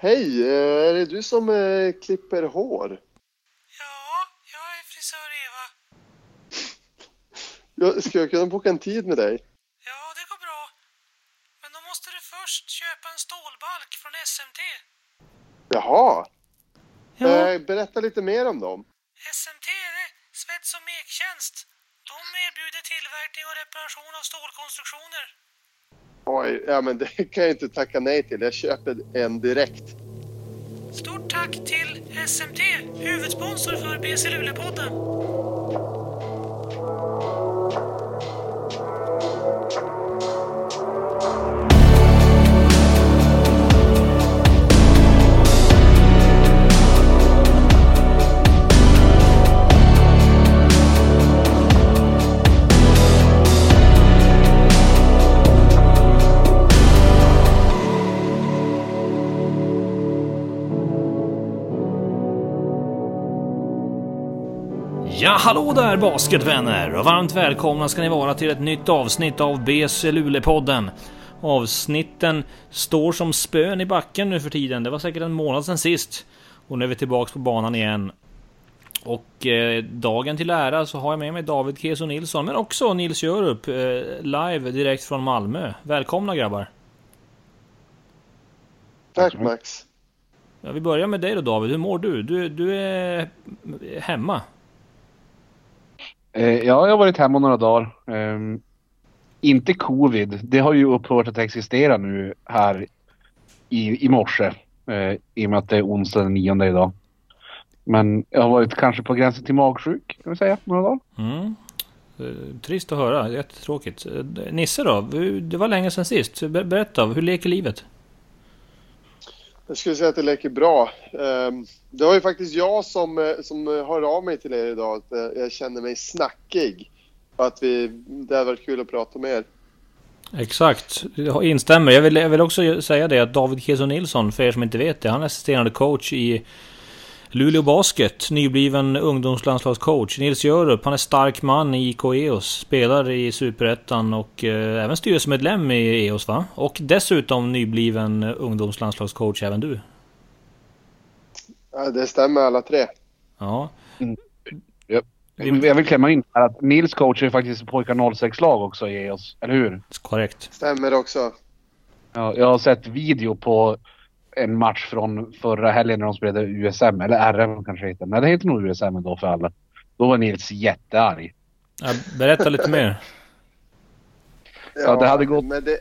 Hej, eh, är det du som eh, klipper hår? Ja, jag är frisör Eva. Jag, ska jag kunna boka en tid med dig? Ja, det går bra. Men då måste du först köpa en stålbalk från SMT. Jaha, Ja. eh, berätta lite mer om dem. SMT är svets och mektjänst. De erbjuder tillverkning och reparation av stålkonstruktioner. Oj, ja men det kan jag inte tacka nej till. Jag köper en direkt. Stort tack till SMT, huvudsponsor för BC Luleå-podden. Ja, hallå där basketvänner! Och varmt välkomna ska ni vara till ett nytt avsnitt av BC Luleå-podden. Avsnitten står som spön i backen nu för tiden. Det var säkert en månad sedan sist. Och nu är vi tillbaks på banan igen. Och eh, dagen till ära så har jag med mig David Keso Nilsson, men också Nils Jörup, eh, live direkt från Malmö. Välkomna grabbar! Tack Max. Ja, vi börjar med dig då David, hur mår du? Du, du är hemma? Eh, ja, jag har varit hemma några dagar. Ehm, inte covid. Det har ju upphört att existera nu här i, i morse. Eh, I och med att det är onsdag den nionde idag. Men jag har varit kanske på gränsen till magsjuk kan vi säga, några dagar. Mm. Eh, trist att höra, jättetråkigt. Eh, Nisse då? Det var länge sedan sist. Berätta, hur leker livet? Jag skulle säga att det läcker bra. Ehm, det var ju faktiskt jag som, eh, som eh, hörde av mig till er idag. Att eh, jag känner mig snackig. Och att vi, det hade varit kul att prata med er. Exakt, jag instämmer. Jag vill, jag vill också säga det att David Keso Nilsson, för er som inte vet det, han är assisterande coach i Luleå Basket, nybliven ungdomslandslagscoach. Nils Jörup, han är stark man i IK EOS, spelar i Superettan och eh, även styrelsemedlem i EOS va? Och dessutom nybliven ungdomslandslagscoach även du. Ja, det stämmer alla tre. Ja, Jag vill klämma in här att Nils coach är faktiskt pojkar 06-lag också i oss, eller hur? korrekt. Stämmer också. Ja, jag har sett video på en match från förra helgen när de spelade USM, eller RM kanske det heter. Nej, det heter nog USM ändå för alla. Då var Nils jättearg. Ja, berätta lite mer. Ja, det hade gått- Men det,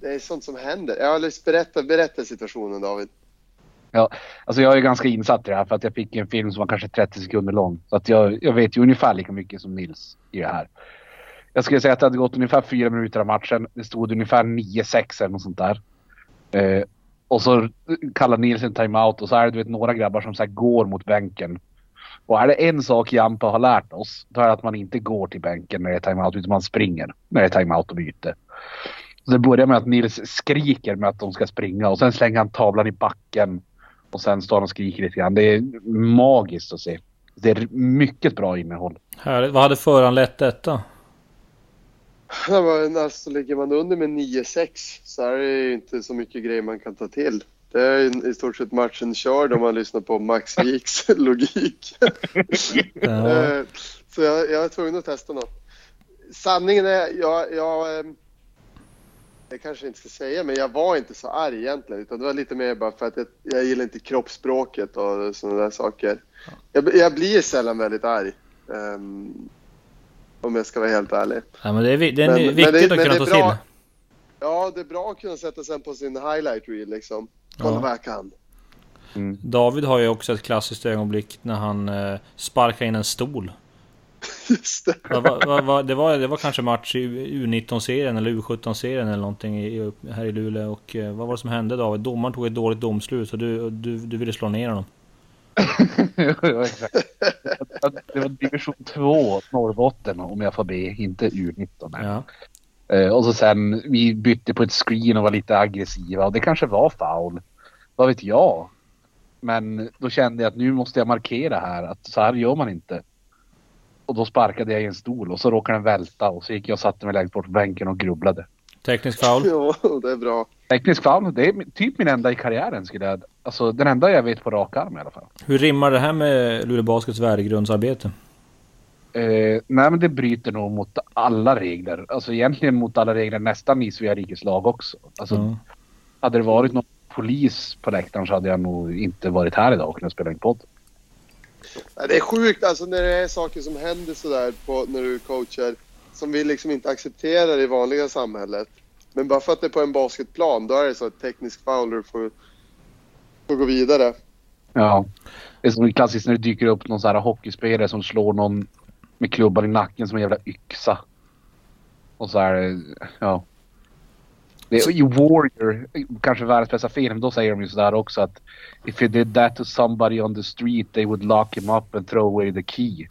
det är sånt som händer. Ja, berätta, berätta situationen David. Alltså jag är ganska insatt i det här för att jag fick en film som var kanske 30 sekunder lång. Så att jag, jag vet ju ungefär lika mycket som Nils i det här. Jag skulle säga att det hade gått ungefär fyra minuter av matchen. Det stod ungefär 9-6 eller något sånt där. Eh, och så kallar Nils en timeout och så är det du vet, några grabbar som så här går mot bänken. Och är det en sak Jampa har lärt oss, då är det att man inte går till bänken när det är timeout, utan man springer när det är timeout och byte. Så det börjar med att Nils skriker med att de ska springa och sen slänger han tavlan i backen. Och sen står han och skriker lite grann. Det är magiskt att se. Det är mycket bra innehåll. Härligt. Vad hade föranlett detta? Alltså, ligger man under med 9-6 så är det ju inte så mycket grejer man kan ta till. Det är i stort sett matchen körd om man lyssnar på Max Wiks logik. Ja. Eh, så jag, jag var tvungen att testa något. Sanningen är, jag, jag, ehm, jag kanske inte ska säga, men jag var inte så arg egentligen. Utan det var lite mer bara för att jag, jag gillar inte kroppsspråket och sådana där saker. Jag, jag blir sällan väldigt arg. ehm, om jag ska vara helt ärlig. ja men det är, det är Men- men viktigt det- att men kunna ta bra. till. Ja, det är bra att kunna sätta sen på sin highlight reel liksom. Kolla Ja. vad jag kan. David har ju också ett klassiskt ögonblick när han eh, sparkar in en stol. Just det. Va, va, va, det, var, det var kanske match i U19-serien eller U17-serien eller någonting i, i- här i Luleå. Och eh, vad var det som hände David? Domaren tog ett dåligt domslut och du, du, du ville slå ner honom. Ja, exakt. Det var division 2 Norrbotten om jag får be, inte U19. här. Ja. Eh, och så sen vi bytte på ett screen och var lite aggressiva och det kanske var foul. Vad vet jag? Men då kände jag att nu måste jag markera här att så här gör man inte. Och då sparkade jag i en stol och så råkade den välta och så gick jag och satte mig längst bort på bänken och grubblade. Teknisk foul. Jo, det är bra. Teknisk foul, det är typ min enda i karriären skulle jag... Alltså den enda jag vet på rak arm i alla fall. Hur rimmar det här med Luleå Baskets värdegrundsarbete? Eh, nej men det bryter nog mot alla regler. Alltså egentligen mot alla regler nästan i Svea rikes lag också. Alltså Ja. hade det varit någon polis på läktaren så hade jag nog inte varit här idag och kunnat spela in podd. Det är sjukt alltså när det är saker som händer sådär på, när du coachar som vi liksom inte accepterar i vanliga samhället. Men bara för att det är på en basketplan, då är det så att teknisk foul du får, får gå vidare. Ja. Det är som klassiskt när det dyker upp någon så här hockeyspelare som slår någon med klubban i nacken som en jävla yxa. Och så här, ja. Det är, I Warrior, kanske världens bästa film, då säger de ju sådär också att If you did that to somebody on the street they would lock him up and throw away the key.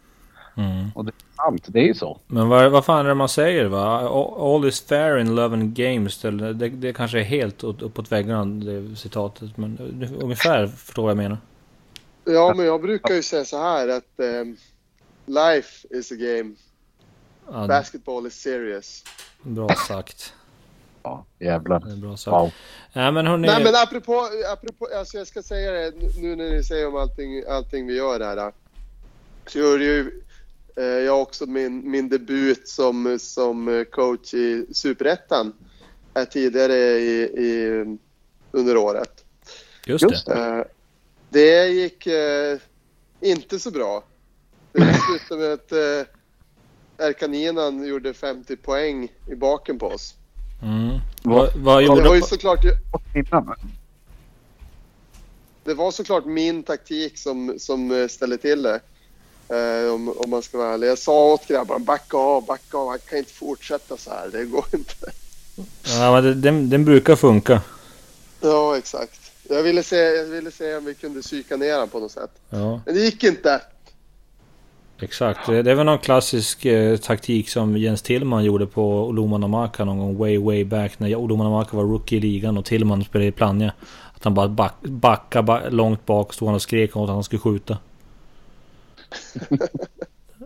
Mm. Och det är sant, det är ju så. Men vad, vad fan är det man säger va? All all is fair in love and games. Eller Det, det kanske är helt upp- uppåt väggarna det citatet. Men det- ungefär förstår vad jag menar. Ja, men jag brukar ju säga så här att ehm, life is a game, Ja, basketball is serious. bra sagt. Ja, jävlar. Det är bra sagt. Wow. Nej men hörni. Nej men apropå, apropå alltså jag ska säga det nu när ni säger om allting, allting vi gör här. Så gör ju eh, jag också min, min debut som, som coach i Superettan tidigare i, i, under året. Just, Just det. Eh, det gick eh, inte så bra. Det slutade med att eh, Erkaninan gjorde 50 poäng i baken på oss. Mm. Vad- Vad, vad Det gjorde... var ju såklart det var såklart min taktik som, som eh, ställde till det. Eh, om, om man ska vara ärlig. Jag sa åt grabbarna, backa av, backa av. Man kan inte fortsätta så här. Det går inte. Ja, men det- den, den brukar funka. Ja, exakt. Jag ville se, jag ville se om vi kunde psyka ner honom på något sätt. Ja, Men det gick inte. exakt. Det, det var någon klassisk eh, taktik som Jens Tillman gjorde på Oloma Namaka någon gång way way back när Oloma Namaka var rookie i ligan och Tillman spelade i Plannja. Att han bara back, backade ba, långt bak stod han och skrek åt att han skulle skjuta.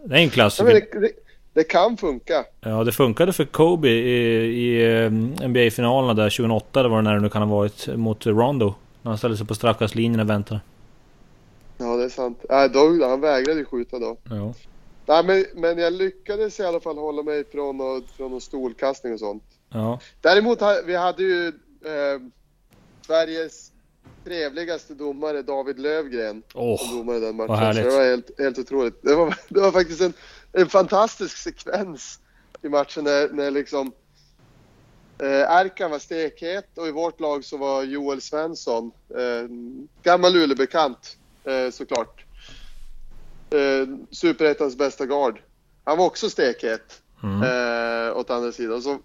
Det är en Ja, klassiker. men det, det, det kan funka. Ja, det funkade för Kobe i, i eh, NBA-finalerna där 2008, det var det när det nu kan ha varit, mot Rondo. När han ställde sig på straffkastlinjen och väntade. Ja, det är sant. Nej, då, han vägrade ju skjuta då. Ja. Nej, men, men jag lyckades i alla fall hålla mig från, någon- från någon stolkastning och sånt. Ja. Däremot vi hade ju eh, Sveriges trevligaste domare David Lövgren Åh, som domare den matchen. Så det var helt, helt otroligt. Det var, det var faktiskt en, en fantastisk sekvens i matchen när, när liksom eh, Erkan var stekhet och i vårt lag så var Joel Svensson, eh, gammal Luleåbekant eh, såklart. Eh, Superettans bästa gard. Han var också stekhet Mm. eh, åt andra sidan. Så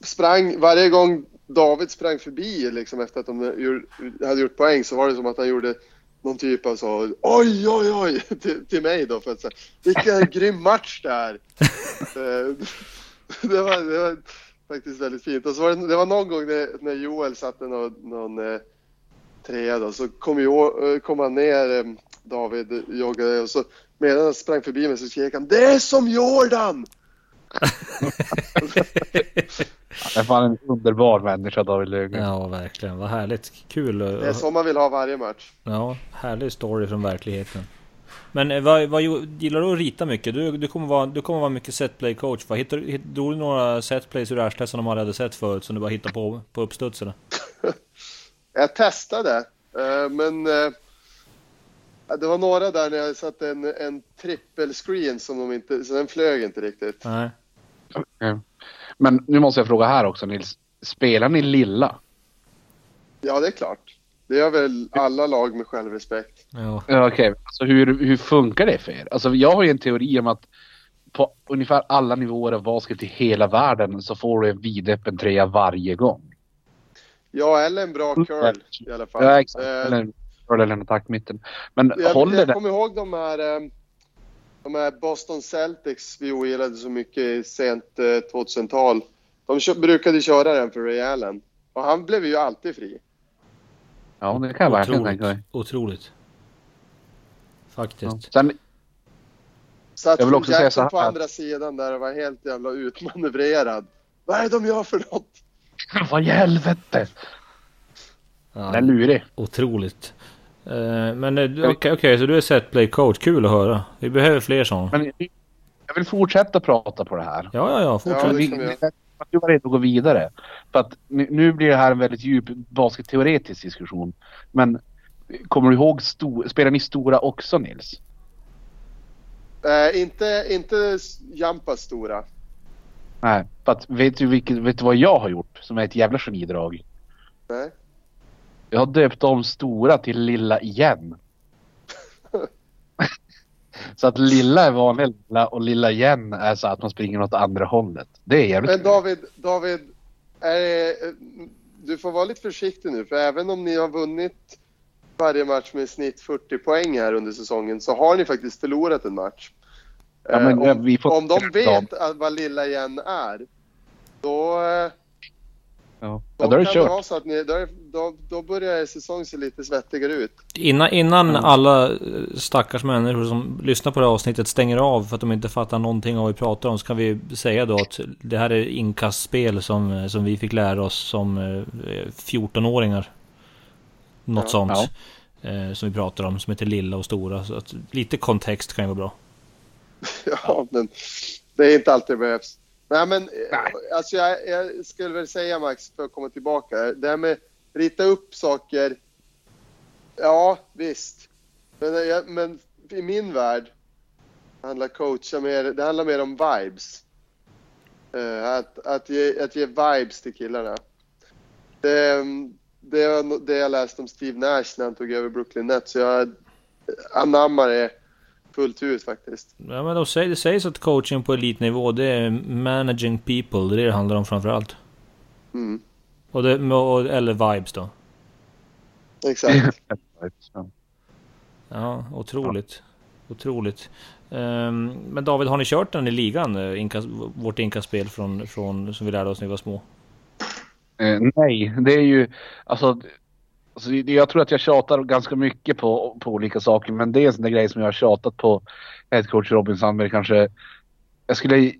sprang, varje gång David sprang förbi liksom, efter att de hade gjort poäng så var det som att han gjorde någon typ av så oj oj oj till, till mig då för att säga vilken grym match det här. Eh, det, var, det var faktiskt väldigt fint. Och så var det, det var någon gång när, när Joel satte någon, någon eh, trea då så kom, jo, eh, kom han ner eh, David joggade och så medan han sprang förbi mig så skrek han Det är som Jordan! Det är fan en underbar människa David Löfgren. Ja, verkligen. Vad härligt. Kul. Det är så man vill ha varje match. Ja, härlig story från verkligheten. Men eh, vad, vad gillar du att rita mycket? Du, du, kommer, vara, du kommer vara mycket setplay coach va? Hittar, hitt, drog du några setplays ur arslet som de aldrig hade sett förut som du bara hittade på på uppstuds eller? Jag testade, eh, men eh, det var några där när jag satte en, en trippelscreen som de inte, så den flög inte riktigt. Nej. Men nu måste jag fråga här också Nils. Spelar ni lilla? Ja, det är klart. Det gör väl alla lag med självrespekt. Ja. Okej, alltså hur, hur funkar det för er? Alltså jag har ju en teori om att på ungefär alla nivåer av basket i hela världen så får du en vidöppen tröja varje gång. Ja, eller en bra curl i alla fall. Ja, exakt. Eh, Eller, eller en attackmitten. Men Jag, håller jag det? kommer ihåg de här, eh, de här Boston Celtics vi ogillade så mycket sent eh, 2000-tal. De kö- brukade köra den för Ray Allen. Och han blev ju alltid fri. Ja, det kan jag verkligen tänka mig. Otroligt. Faktiskt. Ja. Sen, Så att Jag vill också säga Jackson så på här. andra sidan där var helt jävla utmanövrerad. Vad är det de gör för något? Vad i helvete! Ja, Den är lurig. otroligt. Eh, men eh, okej, okej, så du är set play coach. Kul att höra. Vi behöver fler sådana. Men jag vill fortsätta prata på det här. Ja, ja, ja. Fortsätt. Ja, vi, att du var redo att gå vidare. För att nu, blir det här en väldigt djup basketteoretisk diskussion. Men kommer du ihåg, sto, spelar ni stora också Nils? Eh, inte, inte Jampas stora. Nej, för att vet du, vilket, vet du vad jag har gjort som är ett jävla genidrag? Nej. Jag har döpt om stora till lilla igen. så att lilla är vanliga lilla och lilla igen är så att man springer åt andra hållet. Det är jävligt Men. David, David det- du får vara lite försiktig nu för även om ni har vunnit varje match med snitt 40 poäng här under säsongen så har ni faktiskt förlorat en match. Ja, men, Eh, om, om de vet att vad lilla igen är då, eh, Ja, då ja då är det kört. så att ni, då, är- då, då börjar säsongen se lite svettigare ut. Innan, innan alla eh, stackars människor som lyssnar på det här avsnittet stänger av för att de inte fattar någonting av vad vi pratar om så kan vi säga då att det här är inkastspel som, eh, som vi fick lära oss som eh, 14-åringar. Något Ja. sånt. Eh, som vi pratar om som heter lilla och stora. Så att lite kontext kan ju vara bra. Ja, men det är inte alltid det behövs. Nej, men eh, Nej. alltså jag, jag skulle väl säga Max, för att komma tillbaka, det här med rita upp saker. Ja, visst. Men, eh, jag, men i min värld handlar coacha mer, det handlar mer om vibes. Eh, att, att, ge, att ge vibes till killarna. Det, det, är det jag läste om Steve Nash när han tog över Brooklyn Nets. Så jag anammar det fullt ut faktiskt. Ja, men de säger, det sägs att coaching på elitnivå det är managing people. Det är det det handlar om framförallt. Mm, Och det, och, eller vibes då. exakt. Ja. Ja, otroligt. Otroligt. Ehm, men David, har ni kört den i ligan? eh, Inkast, vårt inkastspel från, från, som vi lärde oss när vi var små? Eh, nej, det är ju alltså, alltså jag tror att jag tjatar ganska mycket på, på olika saker men det är en sån där grej som jag har tjatat på headcoach Robin Sandberg kanske. Jag skulle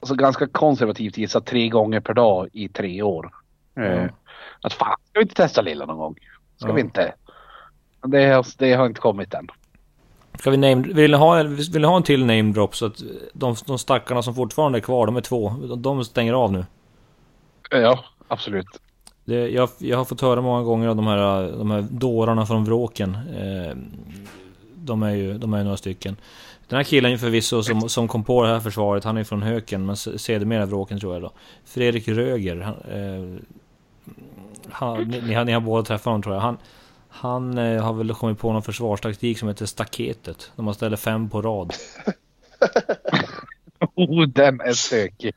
alltså ganska konservativt gissa tre gånger per dag i tre år. Ja. Att fan, ska vi inte testa lilla någon gång? Ska Ja. vi inte? Det, har- det har inte kommit än. Ska vi name, vill, ni ha, vill ni ha en till name drop så att de, de stackarna som fortfarande är kvar, de är två, de, stänger av nu? Ja, absolut. Det, jag, jag har fått höra många gånger av de här, de här dårarna från vråken. Eh, de är ju de är ju några stycken. Den här killen förvisso som, som kom på det här försvaret, han är från Höken, men sedermera vråken tror jag då. Fredrik Röger. Han, eh, han, ni, ni, har, ni har båda träffat honom tror jag. Han, han eh, har väl kommit på någon försvarstaktik som heter staketet. Där man ställer fem på rad. Oh, den är stökig.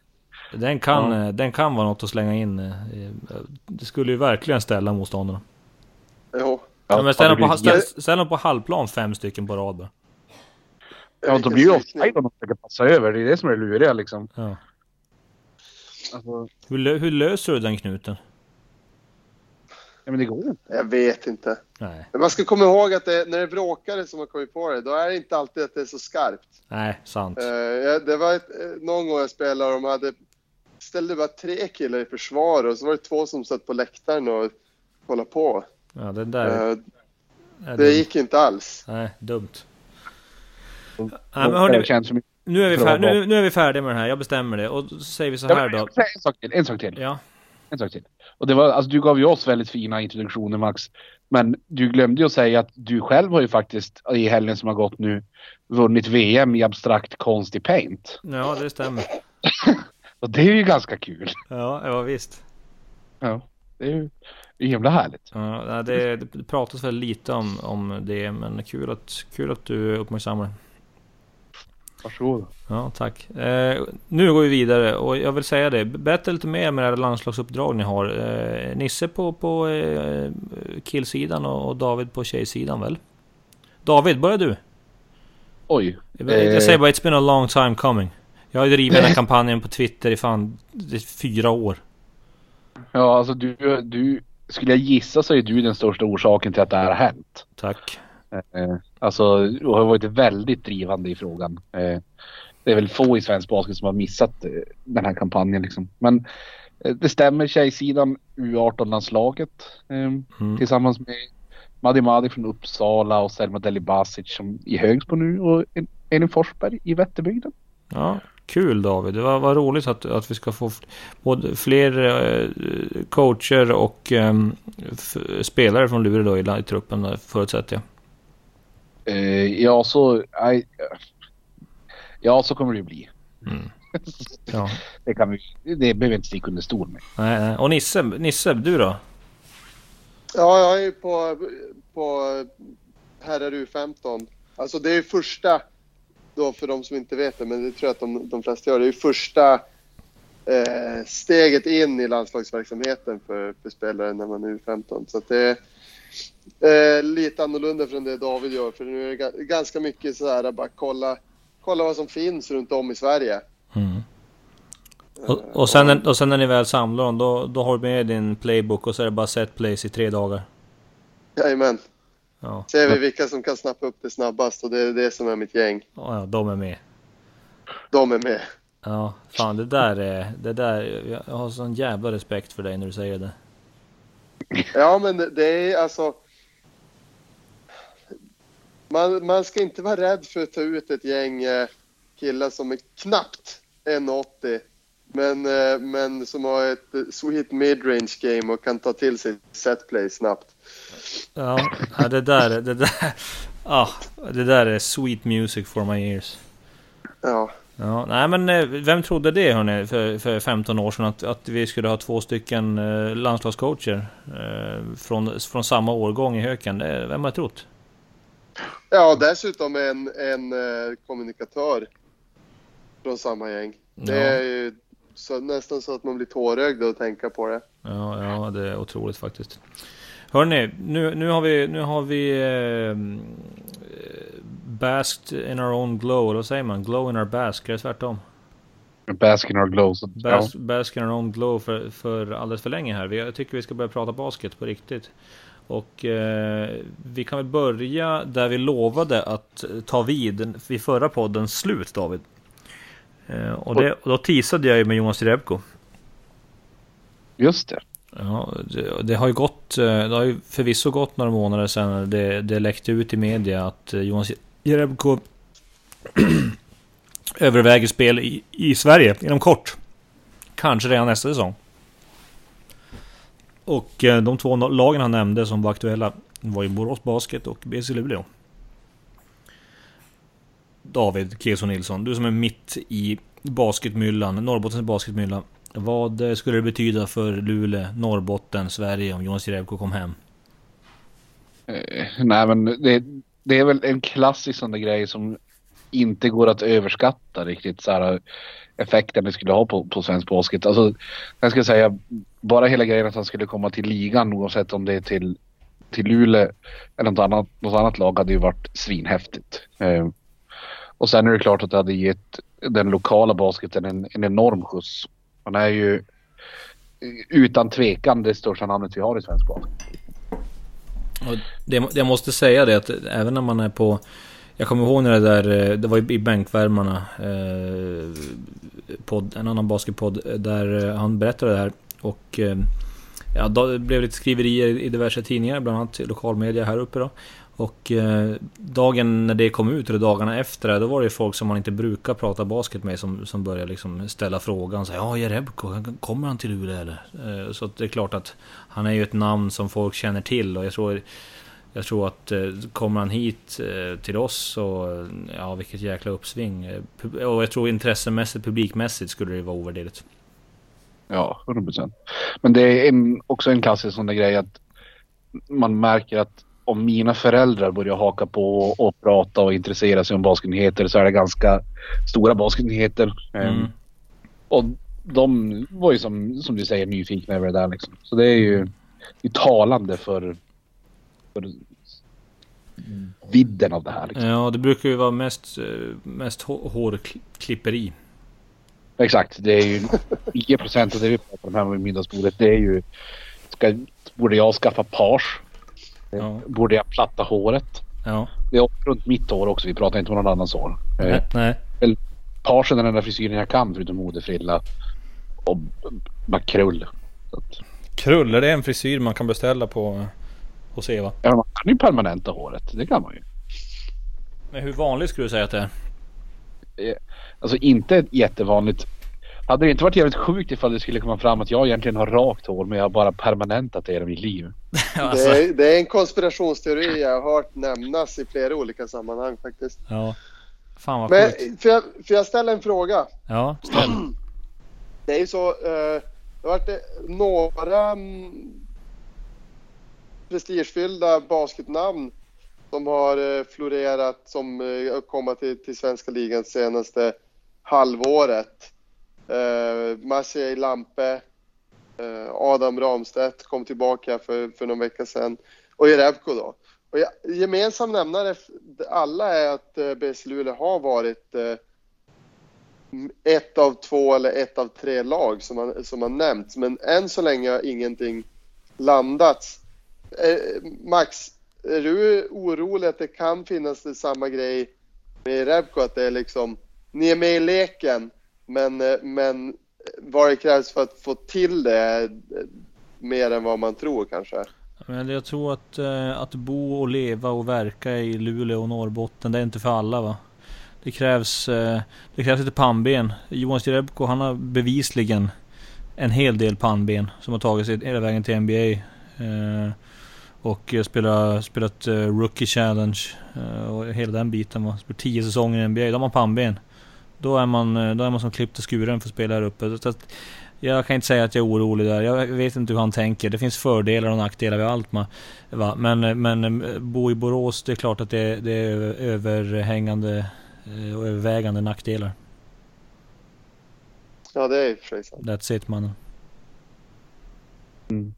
Den kan, Ja. eh, den kan vara något att slänga in. eh, eh, Det skulle ju verkligen ställa motståndarna. Jo. Ja, men ställ dem på, ställ, ställ dem på halvplan fem stycken på rad bara. Ja, då blir det psykning. offside om de försöker passa över. Det är det som är luriga liksom. Ja. Alltså, Hur, hur löser du den knuten? ja, men det går inte. Jag vet inte. Nej, Men man ska komma ihåg att det, när det är bråkare som har kommit på det, då är det inte alltid att det är så skarpt. nej, sant. Jag- det var ett, någon gång jag spelade och de hade ställde bara tre killar i försvar och så var det två som satt på läktaren och kollade på. Ja, det där är det dumt. gick inte alls. Nej, dumt. Nej, Ja, men hörni, det nu är, vi fär, nu, nu är vi färdiga med det här. Jag bestämmer det. Och så säger vi så här då. En sak till. En sak till. Ja, En sak till. Och det var, alltså, du gav ju oss väldigt fina introduktioner Max. Men du glömde ju att säga att du själv har ju faktiskt i helgen som har gått nu vunnit VM i abstrakt konst i paint. ja det stämmer. Och det är ju ganska kul. Ja, ja visst. Ja, det är ju jävla härligt. Ja, det, det pratas väl lite om, om det, men kul att, kul att du uppmärksammar det. Varsågod. Ja, tack. Eh, nu går vi vidare och jag vill säga det. Berätta lite mer med det här landslagsuppdrag ni har. Eh, Nisse på, på eh, killsidan och, och David på tjejsidan väl? David, börja du. Oj. Jag, jag säger bara, it's been a long time coming. Jag har ju drivit den här kampanjen på Twitter i fan är fyra år. Ja, alltså du, du... Skulle jag gissa så är du den största orsaken till att det här har hänt. Tack. Eh, alltså, du har varit väldigt drivande i frågan. Eh, det är väl få i svensk basket som har missat eh, den här kampanjen liksom. Men eh, det stämmer tjejsidan U18-landslaget eh, Mm. tillsammans med Madi Madi från Uppsala och Selma Delibasic som i Högsbo nu och En- Elin Forsberg i Vätterbygden. Ja, kul David. Det var, var roligt att, att vi ska få både fler eh, coacher och eh, f- spelare från Luleå i, i truppen förutsätter jag. Eh, ja, så... aj, ja, så kommer det bli. Mm. Ja. Det, kan vi, det behöver vi inte sticka under stol med. Nej, nej. Och Nisse, Nisse, du då? Ja, jag är ju på, på herrar U15. Alltså det är första, då för de som inte vet det, men det tror jag att de, de flesta gör, det är ju första eh, steget in i landslagsverksamheten för, för spelare när man är U15. Så det är eh, lite annorlunda från det David gör, för nu är det ga- ganska mycket så här bara kolla, kolla vad som finns runt om i Sverige. Mm. Och, och, sen, och sen när ni väl samlar dem, då, då har du med din playbook och så är det bara set plays i tre dagar. Jajamän. Ja, Ser vi vilka som kan snappa upp det snabbast och det är det som är mitt gäng. ja de är med. De är med. Ja, fan det där är... Det där, jag har sån jävla respekt för dig när du säger det. Ja, men det- det är alltså... Man, man ska inte vara rädd för att ta ut ett gäng eh, killar som är knappt 1,80 men, eh, men som har ett eh, sweet midrange game och kan ta till sig setplay snabbt. Ja, ja, det där, det där... Ah, det där är sweet music for my ears. Ja, Ja, nej men eh, vem trodde det hörni, för, för 15 år sedan att, att vi skulle ha två stycken eh, landslagscoacher eh, från, från samma årgång i Höken? Det, vem har trott? ja dessutom en, en eh, kommunikatör från samma gäng. Det är ju så, nästan så att man blir tårögd att tänka på det. Ja, ja, det är otroligt faktiskt. Hörni, nu, nu har vi, nu har vi eh, basked in our own glow, eller vad säger man? Glow in our bask, är det tvärtom? Bask in our glow. Så, ja. Bas, Bask in our own glow för, för alldeles för länge här. Vi- Jag tycker vi ska börja prata basket på riktigt. Och eh, vi kan väl börja där vi lovade att ta vid vid förra poddens slut David. Eh, och, det, och då teasade jag ju med Jonas Jerebko. Just det. Ja, det, det har ju gått, eh, det har ju förvisso gått några månader sedan det, det läckte ut i media att eh, Jonas Jerebko överväger spel i, i Sverige inom kort. Kanske redan nästa säsong. Och eh, de två lagen han nämnde som var aktuella var ju Borås Basket och BC Luleå. David Keso Nilsson, du som är mitt i basketmyllan, Norrbottens basketmylla. Vad skulle det betyda för Luleå, Norrbotten, Sverige om Jonas Jerebko kom hem? Eh, nej men det, det är väl en klassisk sån där grej som inte går att överskatta riktigt så här effekten det skulle ha på, på svensk basket. Alltså, jag ska säga bara hela grejen att han skulle komma till ligan oavsett om det är till, till Luleå eller något annat, något annat lag hade ju varit svinhäftigt. Eh, och sen är det klart att det hade gett den lokala basketen en, en enorm skjuts. Han är ju utan tvekan det största namnet vi har i svensk basket. Och det, jag måste säga det att även när man är på... Jag kommer ihåg när det där, eh, det var ju i bänkvärmarna, eh, podd, en annan basketpodd, eh, där eh, han berättade det här. Och eh, ja, då det blev lite skriverier i diverse tidningar, bland annat lokalmedia här uppe då. Och eh, dagen när det kom ut, eller dagarna efter det, då var det ju folk som man inte brukar prata basket med som, som började liksom ställa frågan. Så, här, ja, Jerebko, kommer han till Luleå eller? Eh, så att det är klart att han är ju ett namn som folk känner till och jag tror jag tror att eh, kommer han hit eh, till oss så, ja vilket jäkla uppsving. Eh, och jag tror intressemässigt, publikmässigt skulle det vara ovärderligt. Ja, 100 procent. Men det är en, också en klassisk sån där grej att man märker att om mina föräldrar börjar haka på och, och prata och intressera sig om basketnyheter så är det ganska stora basketnyheter. Mm. Ehm, och de var ju som, som du säger nyfikna över det där liksom. Så det är ju det är talande för, för vidden av det här. Liksom. Ja, det brukar ju vara mest, mest hå- hårklipperi. Exakt, det är ju 9 procent av det vi pratar om här med middagsbordet. Det är ju, ska, borde jag skaffa page? Ja. Borde jag platta håret? Ja. Det är runt mitt hår också, vi pratar inte om någon annans hår. Eh, Nej, nej. Parsen är den enda frisyren jag kan förutom modefrilla. Och bara krull. Så att, Krull, är det en frisyr man kan beställa på hos Eva? ja, man kan ju permanenta håret. Det kan man ju. Men hur vanligt skulle du säga att det är? Alltså inte ett jättevanligt. Hade det inte varit jävligt sjukt ifall det skulle komma fram att jag egentligen har rakt hår men jag har bara permanentat det i mitt liv. Alltså, Det, är, det är en konspirationsteori jag har hört nämnas i flera olika sammanhang faktiskt. ja. Fan vad Men sjukt. får jag, får jag ställa en fråga? Ja, ställ. Det är ju så, eh, det har varit eh, några mm, prestigefyllda basketnamn som har eh, florerat som eh, kommit till, till svenska ligan senaste halvåret. Eh, Maciej Lampe, eh, Adam Ramstedt kom tillbaka för, för någon vecka sedan och Jerebko då. Och ja, gemensam nämnare alla är att eh, BC Luleå har varit eh, ett av två eller ett av tre lag som har, som har nämnts. Men än så länge har ingenting landats. Eh, Max, är du orolig att det kan finnas det samma grej med Rebko? Att det är liksom, ni är med i leken, men, eh, men vad det krävs för att få till det eh, mer än vad man tror kanske. Men jag tror att, eh, att bo och leva och verka i Luleå och Norrbotten, det är inte för alla va. Det krävs, det krävs lite pannben. Jonas Jerebko han har bevisligen en hel del pannben som har tagit sig hela vägen till NBA. Och spelat, spelat Rookie Challenge och hela den biten. Va? Spelat 10 säsonger i NBA, då har man pannben. Då är man, eh, då är man som klippt och skuren för att spela här uppe. Så att, jag kan inte säga att jag är orolig där. Jag vet inte hur han tänker. Det finns fördelar och nackdelar vid allt. Man, va? Men, men eh, bo i Borås, det är klart att det, det är överhängande eh, och övervägande nackdelar. Ja, det är i och för sig sant. That's it mannen. Mm.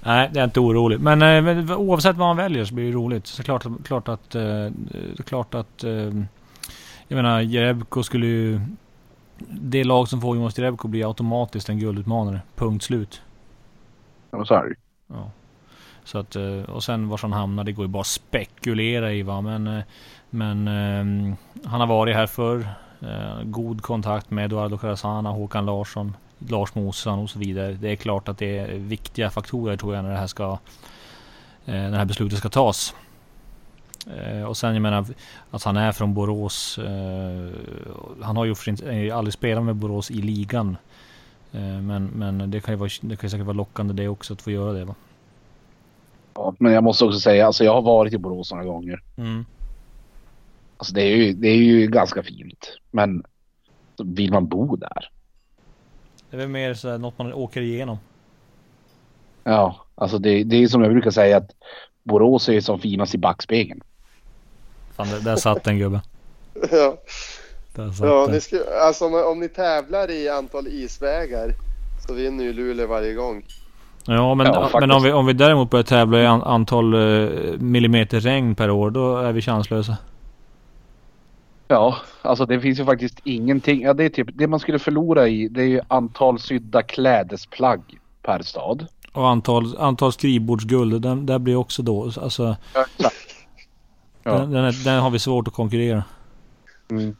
Nej, det är inte orolig. Men, eh, men oavsett vad man väljer så blir det roligt. Så klart, klart att... eh, klart att... Jag menar, Jerebko skulle ju... Det lag som får Jonas Jerebko blir automatiskt en guldutmanare. Punkt slut. Ja, så är det. Ja. Så att, eh, och sen var han hamnar, det går ju bara att spekulera i va. Men, eh, men eh, han har varit här förr. Eh, God kontakt med Eduardo Carasana, Håkan Larsson, Lars Mosan och så vidare. Det är klart att det är viktiga faktorer tror jag när det här ska när det här beslutet ska tas. Eh, och sen jag menar att han är från Borås. Eh, han har ju eh, aldrig spelat med Borås i ligan. Eh, men, men det kan ju vara, det kan ju säkert vara lockande det också att få göra det va. Ja, men jag måste också säga, alltså jag har varit i Borås några gånger. Mm. Alltså det är ju, det är ju ganska fint. Men vill man bo där? Det är väl mer så här, något man åker igenom. Ja, alltså det, det är som jag brukar säga att Borås är som finast i backspegeln. Fan, där, där satt den gubben. Ja. Där satt Ja, ni ska, alltså om, om ni tävlar i antal isvägar så vinner ju Luleå varje gång. Ja, men, Ja, men om, vi, om vi däremot börjar tävla i an, antal eh, millimeter regn per år, då är vi chanslösa. Ja, alltså det finns ju faktiskt ingenting. Ja, det är typ det man skulle förlora i. Det är ju antal sydda klädesplagg per stad. Och antal, antal skrivbordsguld, den, där blir också då. Alltså, Ja. Den, den, är, den har vi svårt att konkurrera. Mm.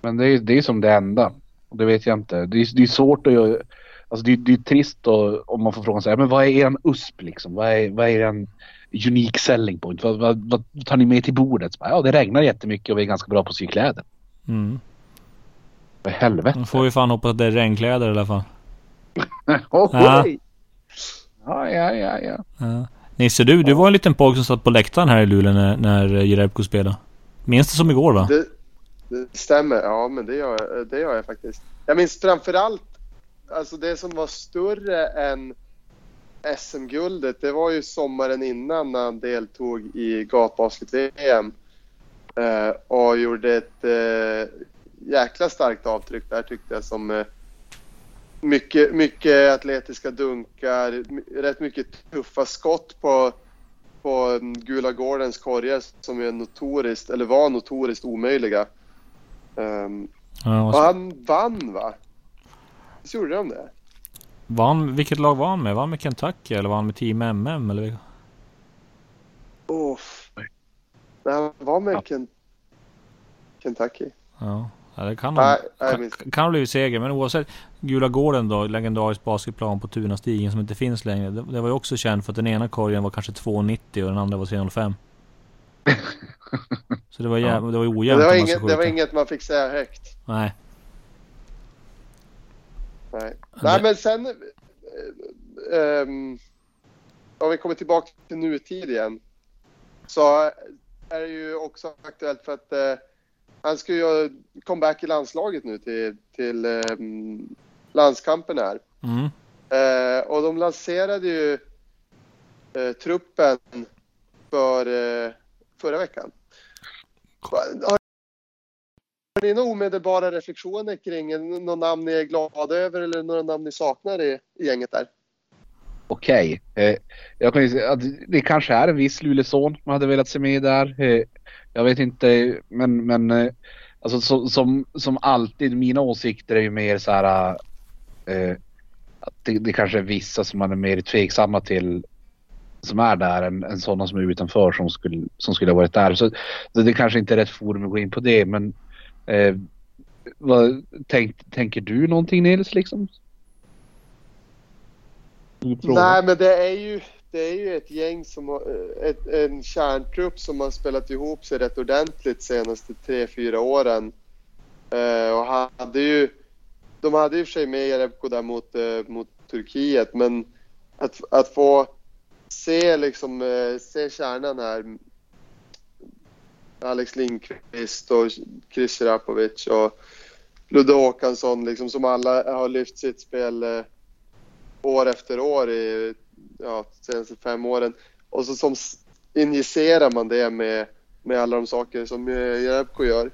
Men det är, det är som det enda. Det vet jag inte. Det är, det är svårt att göra. Alltså det, det är trist då, om man får frågan så här, men vad är er USP liksom? Vad är, vad är er unique selling point? Vad, vad, vad tar ni med till bordet? Bara, ja, det regnar jättemycket och vi är ganska bra på att sy kläder. Mm. För helvete. Då får vi fan hoppas att det är regnkläder i alla fall. Oh, Ja. ja, ja, ja, ja. Ja. Nisse, du, du var en liten pojke som satt på läktaren här i Luleå när, när Jerebko spelade. Minns det som igår va? Det, det stämmer, ja men det gör, jag- det gör jag faktiskt. Jag minns framförallt, alltså det som var större än SM-guldet, det var ju sommaren innan när han deltog i gatbasket-VM. Eh, och gjorde ett eh, jäkla starkt avtryck där tyckte jag som eh, mycket, mycket atletiska dunkar, rätt mycket tuffa skott på på Gula Gårdens korgar som är notoriskt, eller var notoriskt omöjliga. Um, Ja, och han vann va? Visst gjorde de det? vann, vilket lag var han med? Var han med Kentucky eller var han med Team MM? Eller? Oh. Nej, han var med Ja. Ken- Kentucky. Ja. Ja, det kan, Nej, ha, nej, kan, kan blivit seger, men oavsett. Gula Gården då, legendarisk basketplan på Tunastigen som inte finns längre. Det, det var ju också känt för att den ena korgen var kanske 2,90 och den andra var 3,05. Så det var, Ja. jäv, det var ju Det ojämnt var, inget, det var inget man fick säga högt. Nej. Nej, Nej men sen... ehm, om vi kommer tillbaka till nutid igen. Så är det ju också aktuellt för att eh, han ska ju göra comeback i landslaget nu till, till ehm, landskampen här. Mm. Eh, och de lanserade ju eh, truppen för eh, förra veckan. Har ni några omedelbara reflektioner kring några namn ni är glada över eller några namn ni saknar i, i gänget där? Okej. Eh, jag kan ju att det kanske är en viss Luleåson man hade velat se med där. Eh, jag vet inte, men, men eh, alltså, så, som, som alltid, mina åsikter är ju mer så här eh, att det, det kanske är vissa som man är mer tveksamma till som är där än, än sådana som är utanför som skulle, som skulle ha varit där. Så, så det kanske inte är rätt forum att gå in på det men eh, vad, tänk, tänker du någonting Nils liksom? Nej, men det är ju, det är ju ett gäng som har, eh, ett, en kärntrupp som har spelat ihop sig rätt ordentligt senaste tre, fyra åren. Eh, och hade ju, de hade ju i och för sig med Jerebko där mot, eh, mot Turkiet, men att, att få se liksom, eh, se kärnan här. Alex Lindqvist och Chris Serapovic och Ludde Håkansson liksom, som alla har lyft sitt spel eh, år efter år i ja, senaste fem åren. Och så som injicerar man det med, med alla de saker som eh, Jerebko gör.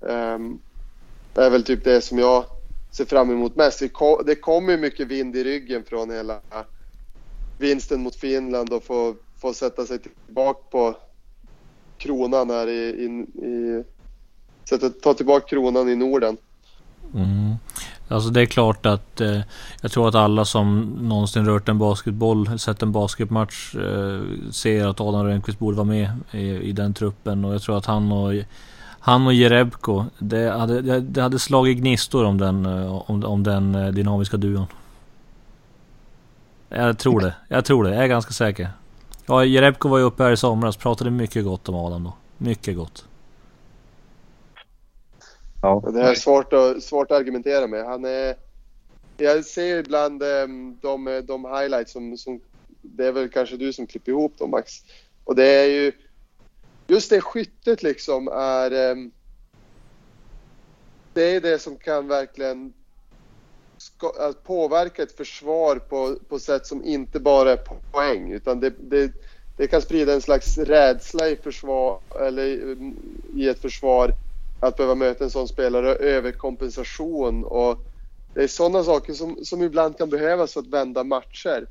Um, det är väl typ det som jag ser fram emot mest. Det, det kommer mycket vind i ryggen från hela vinsten mot Finland och få, få sätta sig tillbaka på kronan här i, i, i sätta, ta tillbaka kronan i Norden. Mm. Alltså det är klart att eh, jag tror att alla som någonsin rört en basketboll, sett en basketmatch, eh, ser att Adam Rönnqvist borde vara med i, i den truppen. Och jag tror att han och han och Jerebko, det hade, det- hade slagit gnistor om den, eh, om, om den eh, dynamiska duon. Jag tror det. Jag tror det. Jag är ganska säker. Ja, Jerebko var ju uppe här i somras. Pratade mycket gott om Adam då. Mycket gott. Ja. Det är svårt att, svårt att argumentera med. Han är, jag ser ibland ehm, de, de highlights som, som... Det är väl kanske du som klipper ihop dem Max. Och det är ju... Just det skyttet liksom är... Ehm, det är det som kan verkligen att påverka ett försvar på, på sätt som inte bara är poäng. Utan det, det, det kan sprida en slags rädsla i försvar eller ehm, i ett försvar att behöva möta en sån spelare, överkompensation och det är sådana saker som, som ibland kan behövas för att vända matcher.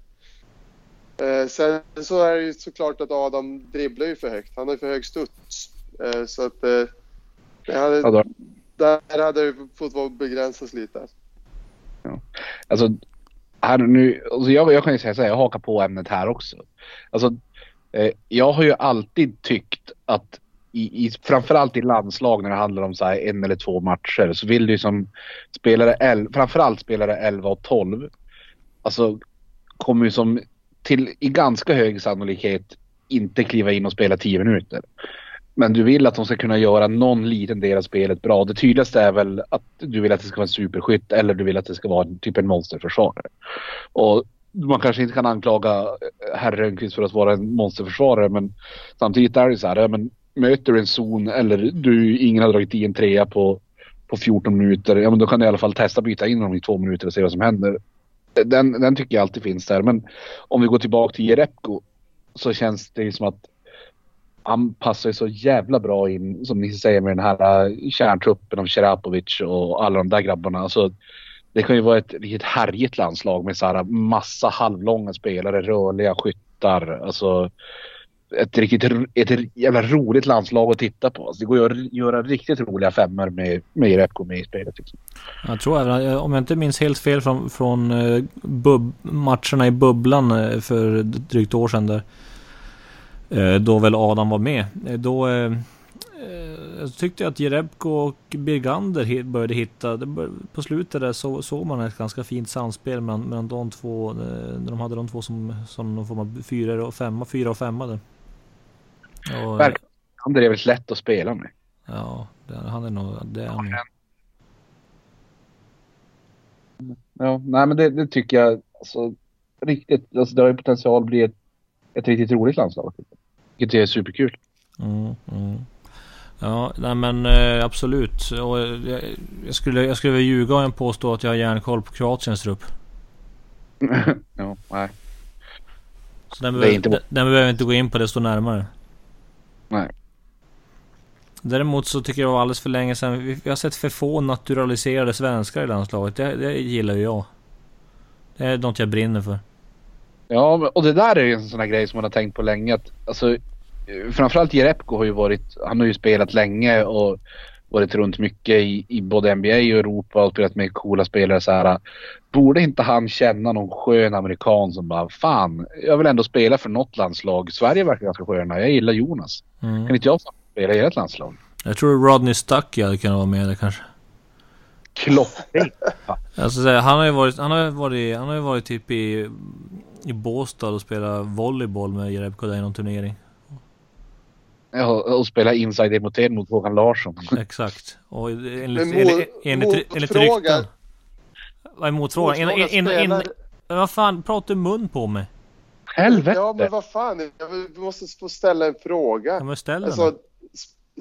Eh, sen så är det ju såklart att Adam dribblar ju för högt. Han har ju för hög studs. Eh, så att eh, det hade, Ja, där hade det fått begränsas lite. Alltså, här nu, alltså jag, jag kan ju säga så här, jag hakar på ämnet här också. Alltså, eh, jag har ju alltid tyckt att i, i, framförallt i landslag när det handlar om så här en eller två matcher så vill du som spelare, el, framförallt spelare 11 och 12, alltså kommer ju som till i ganska hög sannolikhet inte kliva in och spela 10 minuter. Men du vill att de ska kunna göra någon liten del av spelet bra. Det tydligaste är väl att du vill att det ska vara en superskytt eller du vill att det ska vara typ en monsterförsvarare. Och man kanske inte kan anklaga herr Rönnqvist för att vara en monsterförsvarare men samtidigt är det så här, ja, men möter du en zon eller du, ingen har dragit i en trea på, på 14 minuter, ja men då kan du i alla fall testa byta in dem i två minuter och se vad som händer. Den, den tycker jag alltid finns där. Men om vi går tillbaka till Jerebko så känns det som att han passar ju så jävla bra in, som ni säger, med den här äh, kärntruppen av Serapovic och alla de där grabbarna. Alltså, det kan ju vara ett riktigt härjigt landslag med så här massa halvlånga spelare, rörliga skyttar. Alltså, ett riktigt ett jävla roligt landslag att titta på. Alltså, det går ju att göra riktigt roliga femmor med, med Jerebko med i spelet. Liksom. Jag tror även, eh, om jag inte minns helt fel från, från eh, bub, matcherna i bubblan eh, för drygt ett år sedan där. Då väl Adam var med. Då, jag tyckte jag tyckte att Jerebko och Birgander började hitta, på slutet där så, såg man ett ganska fint samspel mellan, mellan de två, när de hade de två som, som någon form av fyra och femma, fyra och femma där. Och, Verkligen. Han är väldigt lätt att spela med. Ja, det, han är nog, det är nog. Ja, nej men det, det tycker jag alltså, riktigt, alltså det har ju potential att bli ett, ett riktigt roligt landslag. Vilket är superkul. Mm, mm. Ja, nej men eh, absolut. Och jag, jag skulle, jag skulle väl ljuga om jag påstår att jag har järnkoll på Kroatiens trupp. ja, nej. Så den Det behöver, inte- den, den behöver inte gå in på desto närmare. Nej. Däremot så tycker jag det var alldeles för länge sedan. Vi, har sett för få naturaliserade svenskar i landslaget. Det, det gillar ju jag. Det är något jag brinner för. Ja, och det där är ju en sån här grej som man har tänkt på länge. Att, alltså, framförallt Jerebko har ju varit, han har ju spelat länge och varit runt mycket i, i både NBA och Europa och spelat med coola spelare så här. Borde inte han känna någon skön amerikan som bara fan, jag vill ändå spela för något landslag. Sverige verkar ganska sköna. Jag gillar Jonas. Mm. Kan inte jag spela i ert landslag? Jag tror Rodney Stuckey hade kunnat vara med där kanske. Klockrent. Alltså, han har ju varit, han har varit, han har varit typ i, i Båstad och spelat volleyboll med Jerebko i någon turnering. Ja, och spela inside mot en mot Håkan Larsson. Exakt. Och enligt, enligt, mot- enligt, enligt motfrågan- rykten. Vad är motfrågan? In, in, Spelar- men vad fan, pratar du mun på mig? Helvete! Ja, men vad fan. Jag måste få ställa en fråga. Ja men ställ Alltså,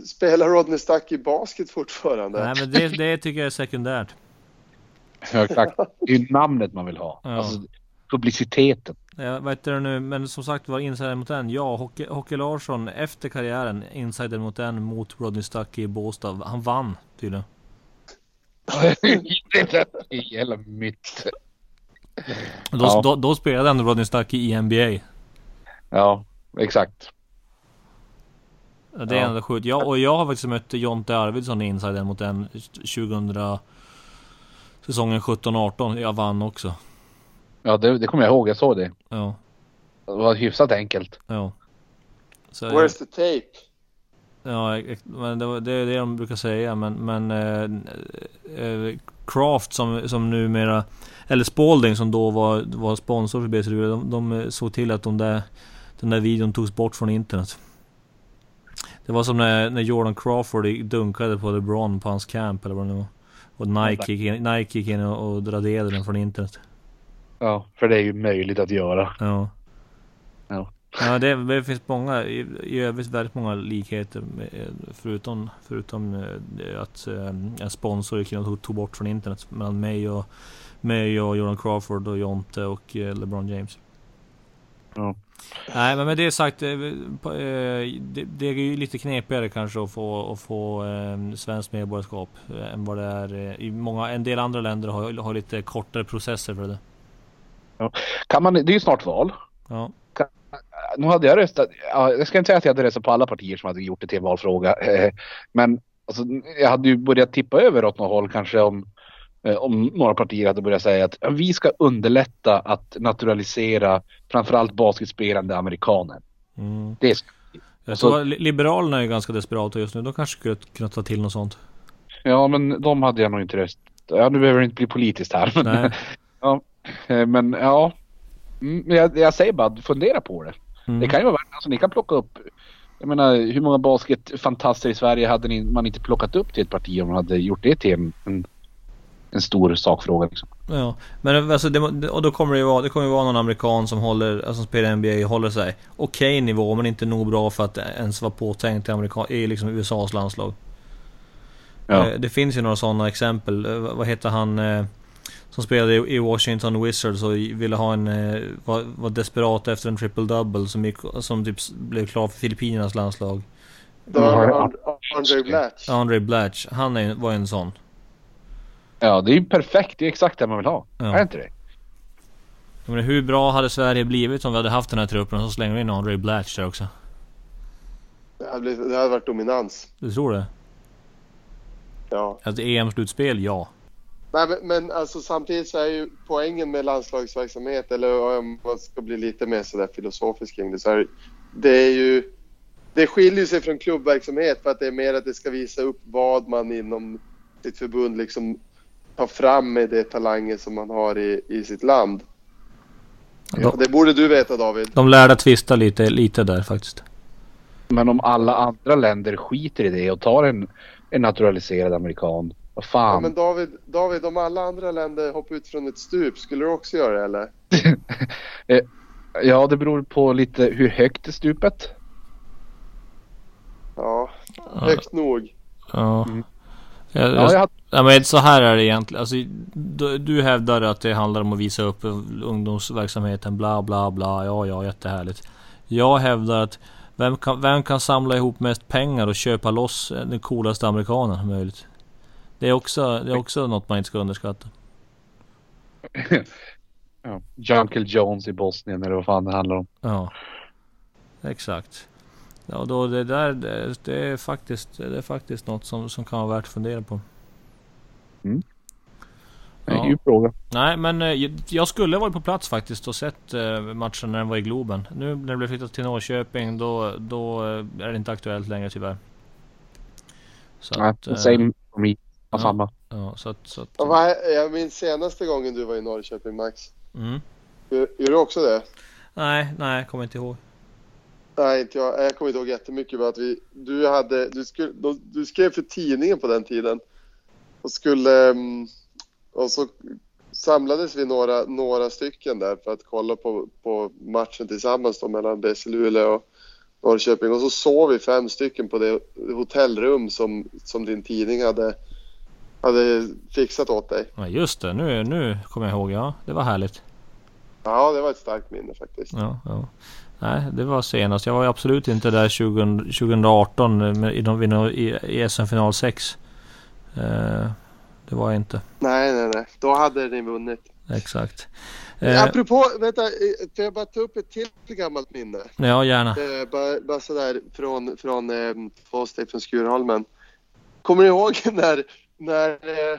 spelar Rodney Stuckey basket fortfarande? Nej men det, det tycker jag är sekundärt. Ja, exakt. Det är ju namnet man vill ha. Ja. Alltså, publiciteten. Jag vet du nu, men som sagt var insider mot en. Ja, Hockey, Hockey Larsson efter karriären, insider mot en mot Rodney Stuckey i Båstad. Han vann tydligen. det är hela mitt. Då, Ja. då, då spelade ändå Rodney Stuckey i NBA. Ja, exakt. Ja, Det är Ja. ändå sjukt. Jag, och jag har faktiskt mött Jonte Arvidsson i insider mot en 2000 Säsongen 17-18. Jag vann också. Ja, det, det kommer jag ihåg. Jag såg det. Ja, Det var hyfsat enkelt. ja. Så, Where's the tape? Ja, men det, var, det är det de brukar säga. Men, men eh, eh, Craft som, som numera, eller Spalding som då var, var sponsor för BC Luleå, de, de eh, såg till att de där, den där videon togs bort från internet. Det var som när, när Jordan Crawford dunkade på LeBron på hans camp eller vad det nu var. Och Nike gick in, Nike gick in och, och raderade den från internet. Ja, för det är ju möjligt att göra. Ja. Ja. Ja, det, det finns många, i, i övrigt väldigt många likheter med, förutom, förutom eh, att eh, en sponsor in och tog, bort från internet mellan mig och, mig och Jordan Crawford och Jonte och eh, LeBron James. Ja. Nej, men med det sagt, det, är ju lite knepigare kanske att få, att få svenskt medborgarskap än vad det är i många, en del andra länder har, har lite kortare processer för det. Kan man, det är ju snart val. Ja. Nu hade jag röstat, ja, jag ska inte säga att jag hade röstat på alla partier som hade gjort det till en valfråga. Eh, Men alltså, jag hade ju börjat tippa över åt något håll kanske om, eh, om några partier hade börjat säga att ja, vi ska underlätta att naturalisera framförallt basketspelande amerikaner. Mm. Det ska, Jag tror Liberalerna är ganska desperata just nu. De kanske skulle kunna ta till något sånt. ja, men de hade jag nog inte röstat. Ja, nu behöver det inte bli politiskt här. Men, Nej. Eh, men ja, Mm, jag, jag säger bara fundera på det. Mm. Det kan ju vara värt, alltså ni kan plocka upp jag menar hur många basketfantaster i Sverige hade ni, man inte plockat upp till ett parti om man hade gjort det till en, en, en stor sakfråga liksom. Ja, men alltså det, och då kommer det ju vara, det kommer ju vara någon amerikan som håller, alltså som spelar NBA och håller sig okej nivå men inte nog bra för att ens vara påtänkt i, amerika, i liksom USAs landslag. Ja. Eh, Det finns ju några sådana exempel. Eh, Vad heter han som spelade i Washington Wizards och ville ha en, eh, var, var desperat efter en triple-double som, gick, som typ blev klar för Filippinernas landslag. Mm. And- Andre Blatch. Andre Blatch, han är, var en sån. Ja, det är ju perfekt. Det är exakt det man vill ha. Ja. Är inte det? Menar, hur bra hade Sverige blivit om vi hade haft den här truppen och så slänger vi in Andre Blatch där också? Det hade, blivit- det hade varit dominans. Du tror det? Ja. Alltså EM-slutspel, ja. Nej, men, men alltså, samtidigt så är ju poängen med landslagsverksamhet, eller om man ska bli lite mer sådär filosofisk kring det, så är det är ju det skiljer sig från klubbverksamhet för att det är mer att det ska visa upp vad man inom sitt förbund liksom tar fram med de talanger som man har i, i sitt land. Ja. Det borde du veta David. De lärde tvista lite, lite där faktiskt. Men om alla andra länder skiter i det och tar en, en naturaliserad amerikan. Vad Ja, fan. men David, David, om alla andra länder hoppar ut från ett stup, skulle du också göra det eller? Ja, det beror på lite hur högt är stupet. Ja, högt nog. Ja. Mm. Jag, Ja, jag, jag, ja, men så här är det egentligen. Alltså, du, du hävdar att det handlar om att visa upp ungdomsverksamheten, bla bla bla. Ja, ja, jättehärligt. Jag hävdar att vem kan, vem kan samla ihop mest pengar och köpa loss den coolaste amerikanen möjligt? Det är också, det är också något man inte ska underskatta. ja, Jungle Jones i Bosnien eller vad fan det handlar om. Ja, exakt. Ja, då det där, det, det är faktiskt, det är faktiskt något som, som kan vara värt att fundera på. Är Ja. ju fråga. Nej, men eh, jag skulle varit på plats faktiskt och sett eh, matchen när den var i Globen. Nu när det blev flyttat till Norrköping, då, då eh, är det inte aktuellt längre tyvärr. Så Nej, att, same for me. Ja. Samma. Ja, så att, så att, Jag minns senaste gången du var i Norrköping Max. mm. Gör, gör du också det? Nej, nej, kommer inte ihåg. Nej, inte jag. Jag kommer inte ihåg jättemycket. Bara att vi, du, hade, du, skulle, du skrev för tidningen på den tiden. Och skulle... mm, Och så samlades vi några, några stycken där för att kolla på, på matchen tillsammans då mellan BC Luleå och Norrköping. Och så sov vi fem stycken på det hotellrum som, som din tidning hade, hade fixat åt dig. Ja, just det, nu, nu kommer jag ihåg. Ja, det var härligt. Ja, det var ett starkt minne faktiskt. Ja, ja. Nej, det var senast. Jag var absolut inte där 20, 2018 med, i, i, i SM-final 6. Eh, det var jag inte. Nej, nej, nej. Då hade ni vunnit. Exakt. Eh, Eh, Apropå, vänta, eh, får jag bara ta upp ett till gammalt minne? ja, gärna. Eh, bara, bara sådär från, från eh, två steg från Skurholmen. Kommer ni ihåg när, när eh,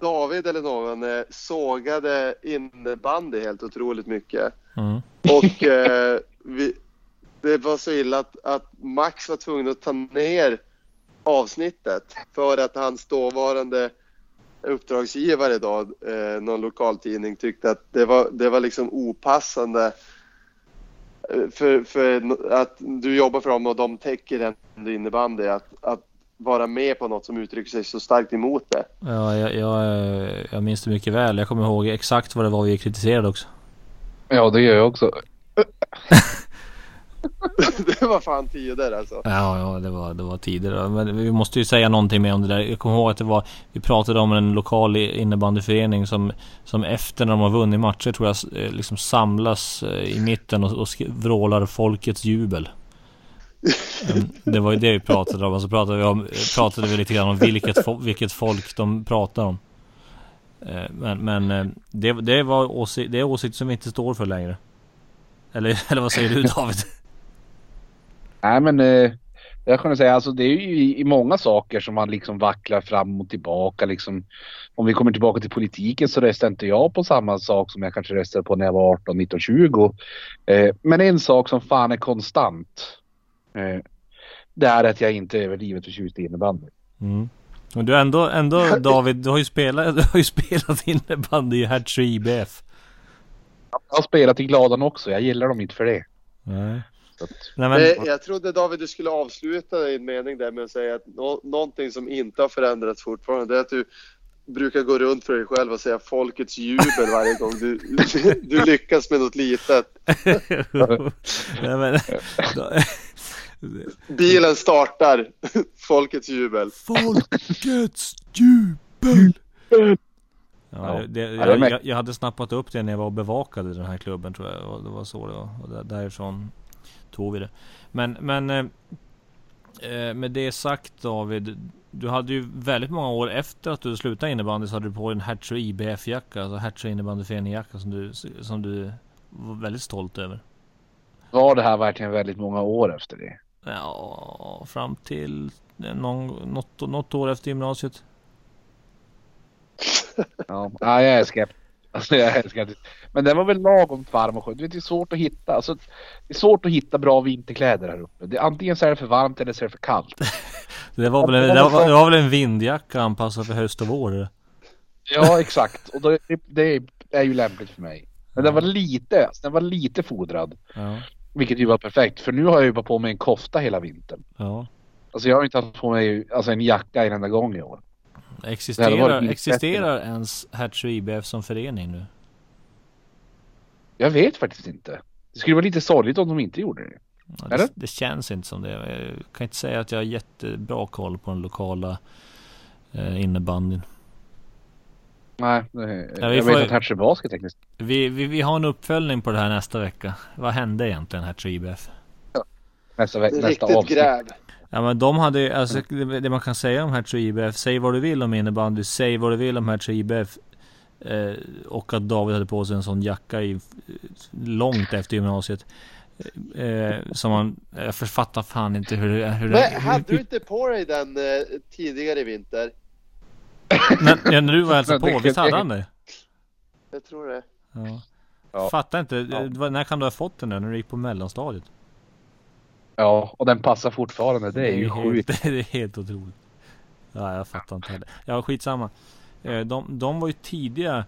David eller någon eh, sågade innebandy helt otroligt mycket? Mm. Och eh, vi, det var så illa att, att Max var tvungen att ta ner avsnittet för att hans dåvarande uppdragsgivare då, eh, någon lokaltidning, tyckte att det var, det var liksom opassande eh, för, för att du jobbar för dem och de täcker ändå innebandy, att, att vara med på något som uttrycker sig så starkt emot det. Ja, jag, jag, jag minns det mycket väl. Jag kommer ihåg exakt vad det var vi kritiserade också. Ja, det gör jag också. det var fan tider alltså. Ja, ja det, var, det var tidigare. Men vi måste ju säga någonting mer om det där. Jag kommer ihåg att det var... Vi pratade om en lokal innebandyförening som, som efter när de har vunnit matcher tror jag eh, liksom samlas eh, i mitten och, och vrålar folkets jubel. Ehm, det var ju det vi pratade om. Och så pratade vi, om, pratade vi lite grann om vilket, vilket folk de pratar om. Ehm, men, men ehm, det, det, var åsi- det är åsikter som vi inte står för längre. Eller, eller vad säger du David? Nej men eh, jag kan säga alltså det är ju i, många saker som man liksom vacklar fram och tillbaka liksom. Om vi kommer tillbaka till politiken så röstar inte jag på samma sak som jag kanske röstade på när jag var 18, 19, 20. Men en sak som fan är konstant. Eh, det är att jag inte är överdrivet förtjust i innebandy. Mm. Men du ändå, ändå David, du har ju spelat, du har ju spelat innebandy i Hertsö IBF. Jag har spelat i Gladan också, jag gillar dem inte för det. Nej. Att, Nej men, Eh, Jag trodde David du skulle avsluta din mening där med att säga att nå- någonting som inte har förändrats fortfarande det är att du brukar gå runt för dig själv och säga folkets jubel varje gång du, du lyckas med något litet. Nej men... Bilen startar, folkets jubel. Folkets jubel! Ja, det, jag, jag, jag hade snappat upp det när jag var och bevakade den här klubben tror jag. Och det var så det var. Och där, därifrån tog vi det. Men, men eh, eh, med det sagt David. Du hade ju väldigt många år efter att du slutade innebandy så hade du på en Hertsö IBF-jacka. Alltså Hertsö innebandyförening-jacka som du, som du var väldigt stolt över. var det här verkligen väldigt många år efter det? Ja, fram till någon, något, något år efter gymnasiet. Ja, ja jag är skeptisk. Alltså jag det. Men den var väl lagom varm och skön. Du vet, det är svårt att hitta. Alltså, det är svårt att hitta bra vinterkläder här uppe. Det, antingen så är det för varmt eller så är det för kallt. Det var väl, det var, det var väl en vindjacka anpassad för höst och vår? Ja exakt. Och då, det, det är ju lämpligt för mig. Men den var lite, alltså, den var lite fodrad. Ja, Vilket ju var perfekt. För nu har jag ju bara på mig en kofta hela vintern. ja. Alltså jag har inte haft på mig alltså, en jacka en enda gång i år. Existerar, existerar ens Hertz och IBF som förening nu? Jag vet faktiskt inte. Det skulle vara lite sorgligt om de inte gjorde det. Ja, det? det känns inte som det. Jag kan inte säga att jag har jättebra koll på den lokala eh, innebandyn. Nej, det, Ja, vi jag får vet ju- att Hertz är basket tekniskt. Vi, vi, vi har en uppföljning på det här nästa vecka. Vad hände egentligen och IBF? Nästa, ve- nästa Riktigt avsnitt. gräv. Ja men de hade, alltså det, det man kan säga om Hertz och IBF, säg vad du vill om innebandy, säg vad du vill om Hertz och IBF. Eh, och att David hade på sig en sån jacka i, långt efter gymnasiet. Eh, som man, jag författar fan inte hur det hur det Men hade du inte på dig den eh, tidigare i vinter? När, ja, när du var Men det- på, visst hade han det? Jag tror det. Ja. Ja. Fattar inte, Ja. det var- när kan du ha fått den där, när du gick på mellanstadiet? Ja, och den passar fortfarande. Det är ju sjukt. helt, det är helt otroligt. Ja, jag fattar inte heller. Ja, skitsamma. Eh, De, de var ju tidiga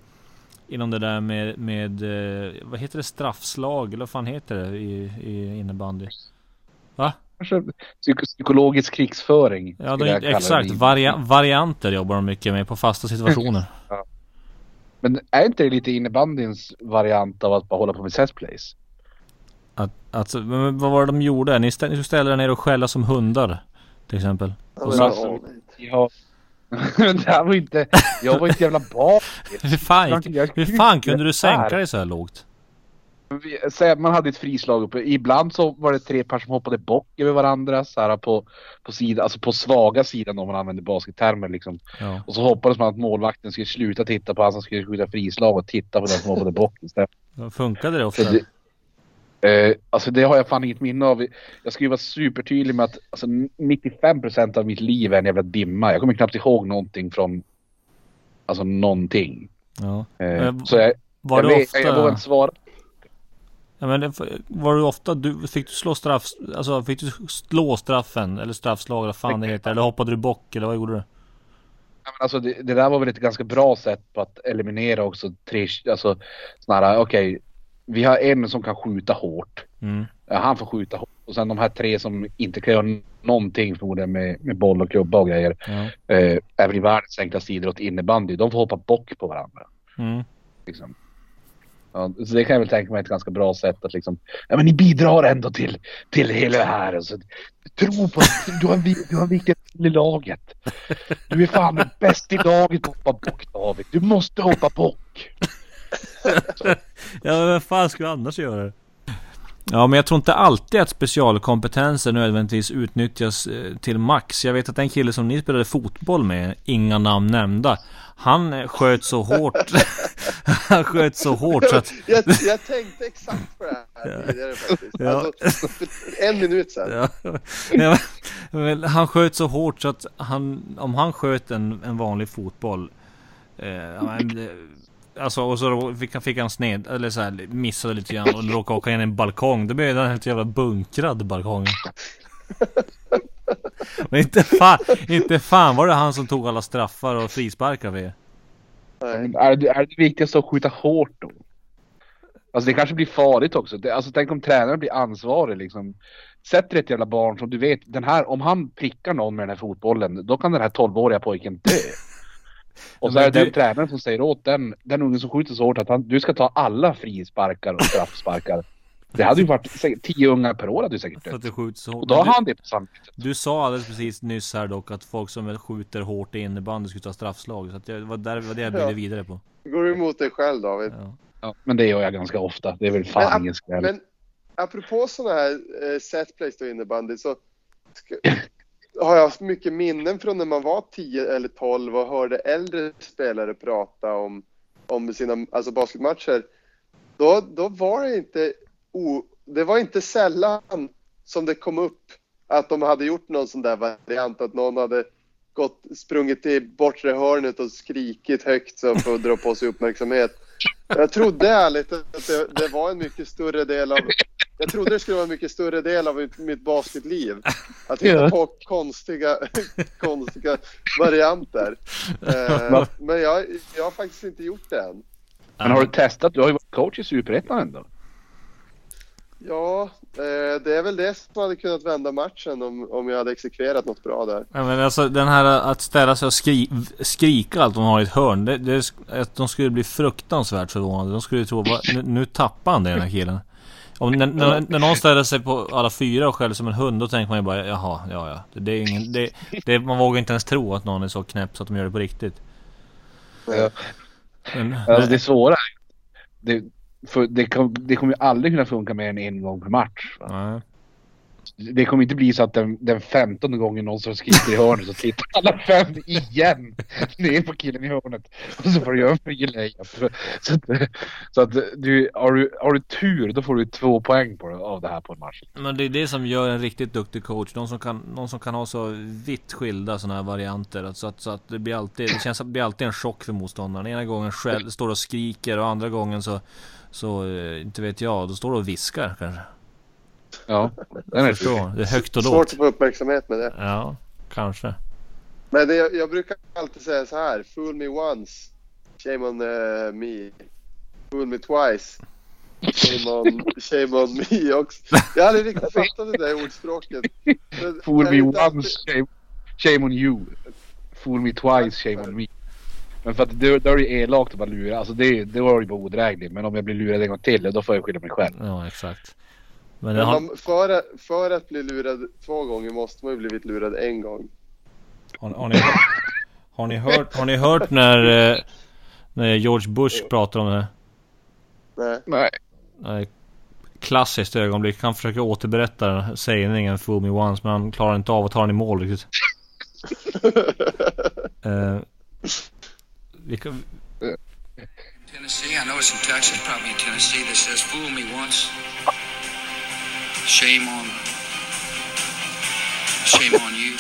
inom det där med, med eh, vad heter det, straffslag eller vad fan heter det i, i innebandy? Kanske psyk- psykologisk krigsföring. Ja, skulle de, jag kalla exakt. det. Varia, varianter jobbar de mycket med på fasta situationer. Men är inte det lite innebandyns variant av att bara hålla på med set plays? Att, alltså, men vad var det de gjorde? Ni stä- ni ställa er ner och skälla som hundar. Till exempel. Ja, Och men så- alltså, Ja. Men det här var inte... Jag var inte jävla bra. Hur fan, hur fan kunde du sänka dig så här lågt? Vi- Säg att man hade ett frislag uppe. Ibland så var det tre par som hoppade bock över varandra. Så här på, på, sida, alltså på svaga sidan om man använder baskettermer liksom. Ja. Och så hoppades man att målvakten skulle sluta titta på han som skulle skjuta frislag och titta på den som hoppade bock istället. Funkade det ofta? det, eh, alltså det har jag fan inget minne av. Jag ska ju vara supertydlig med att alltså, 95% av mitt liv är en jävla dimma. Jag kommer knappt ihåg någonting från Alltså någonting. Ja. Eh, Eh, så jag, Var jag, det vet, ofta... jag vågar inte svara. Ja, men det, var det ofta du fick du slå straff, alltså fick du slå straffen eller straffslag eller fan det heter eller hoppade du bock eller vad gjorde du? Ja, men Alltså det, det där var väl ett ganska bra sätt på att eliminera också tre, alltså sådana här, okej, vi har en som kan skjuta hårt. Mm. Ja, han får skjuta hårt. Och sen de här tre som inte kan göra någonting förmodligen med, med boll och klubba och grejer. Ja. Eh, även i världens enklaste idrott innebandy. De får hoppa bock på varandra. Mm. Liksom. Ja, så det kan jag väl tänka mig är ett ganska bra sätt att liksom, ja men ni bidrar ändå till, till hela det här. Alltså, tro på du har, en du har en viktig roll i laget. Du är fan bäst i laget på att hoppa bock David. Du måste hoppa bock. Ja men vem fan skulle annars göra det? Ja men jag tror inte alltid att specialkompetenser nödvändigtvis utnyttjas eh, till max. Jag vet att den kille som ni spelade fotboll med, inga namn nämnda. Han eh, sköt så hårt. han sköt så hårt så att... jag, jag tänkte exakt på det här tidigare faktiskt. Ja. Alltså, en minut sedan. Ja. Men, han sköt så hårt så att han, om han sköt en, en vanlig fotboll eh, men, eh, Alltså och så fick han, fick han sned, eller så här, missade lite grann och råkade åka in i en balkong. Då blev den helt jävla bunkrad balkongen. Men inte fan, inte fan var det han som tog alla straffar och frisparkar. Men är, det, är det viktigaste att skjuta hårt då? Alltså det kanske blir farligt också. Det, alltså tänk om tränaren blir ansvarig liksom. Sätter ett jävla barn som du vet, den här, om han prickar någon med den här fotbollen, då kan den här 12-åriga pojken dö. Och så är det du- den tränaren som säger åt den, den ungen som skjuter så hårt att han, du ska ta alla frisparkar och straffsparkar. Det hade ju varit säkert tio ungar per år hade ju säkert För dött. att det skjuts hårt. Och då har han det på samvetet. du, du sa alldeles precis nyss här dock att folk som skjuter hårt i innebandy skulle ta straffslag. Så att det var, där, var det jag byggde Ja. vidare på. Går du emot dig själv David? Ja. Ja, men det gör jag ganska ofta. Det är väl fan Men- ingen skräll. Men apropå sådana här eh, setplays då innebandy så ska, har jag mycket minnen från när man var 10 eller 12 och hörde äldre spelare prata om, om sina alltså basketmatcher. Då, då var det inte o, det var inte sällan som det kom upp att de hade gjort någon sån där variant, att någon hade gått, sprungit till bortre hörnet och skrikit högt så för att dra på sig uppmärksamhet. Jag trodde ärligt att det, det var en mycket större del av... Jag trodde det skulle vara en mycket större del av mitt, mitt basketliv. Att hitta Ja. på konstiga, konstiga varianter. Eh, men jag, jag har faktiskt inte gjort det än. Men har du testat? Du har ju varit coach i Superettan ändå. Ja, eh, det är väl det som hade kunnat vända matchen om, om jag hade exekverat något bra där. Ja, men alltså den här att ställa sig och skri skrika allt de har i ett hörn. Det, det, att de skulle bli fruktansvärt förvånade. De skulle tro, "Va, nu, nu tappar han det den här killen. Om, när, när, när någon ställer sig på alla fyra och skäller som en hund, då tänker man ju bara jaha, ja ja. Det, det är ingen, det, det, man vågar inte ens tro att någon är så knäpp så att de gör det på riktigt. Ja. Men, Alltså det svåra det, för det, kom, det kommer ju aldrig kunna funka mer än en gång per match. Va? nej. Det kommer inte bli så att den, den femtonde gången någon som skriker i hörnet så tittar alla fem igen ner på killen i hörnet. Och så får du göra en free. Så, att, så att du, har, du, har du tur då får du två poäng på av det här på en match. Men det är det som gör en riktigt duktig coach. Någon som kan, någon som kan ha så vitt skilda sådana här varianter. Så att, så att det blir alltid, det känns, det blir alltid en chock för motståndaren. Ena gången skäll, står och skriker och andra gången så, så eh, inte vet jag, då står du och viskar kanske. Ja, den är Förstår. Det är högt och Svårt lågt. att få uppmärksamhet med det. Ja, kanske. Men det, jag brukar alltid säga så här. Fool me once. Shame on eh, me. Fool me twice. Shame on, shame on me också. Jag har aldrig riktigt fattat det där ordspråket. Men Fool me inte alltid- once, shame, shame on you. Fool me twice, shame on me. Men för att då, då är det ju elakt att bara lura. Alltså det, det var ju bara odrägligt. Men om jag blir lurad en gång till, då får jag skylla mig själv. Ja, exakt. Men det Men har, man, för, att- för att bli lurad två gånger måste man ju blivit lurad en gång. har, har, ni, har, ni hört, har ni hört när, eh, när George Bush pratar om det? Nej. Nej. Nej, Klassiskt ögonblick. Han försöker återberätta sägningen Fool me once men han klarar inte av att ta den i mål riktigt. Eh, vi kan, Tennessee, I know it's in Texas, probably in Tennessee, that says, fool me once. Shame on. Shame on you.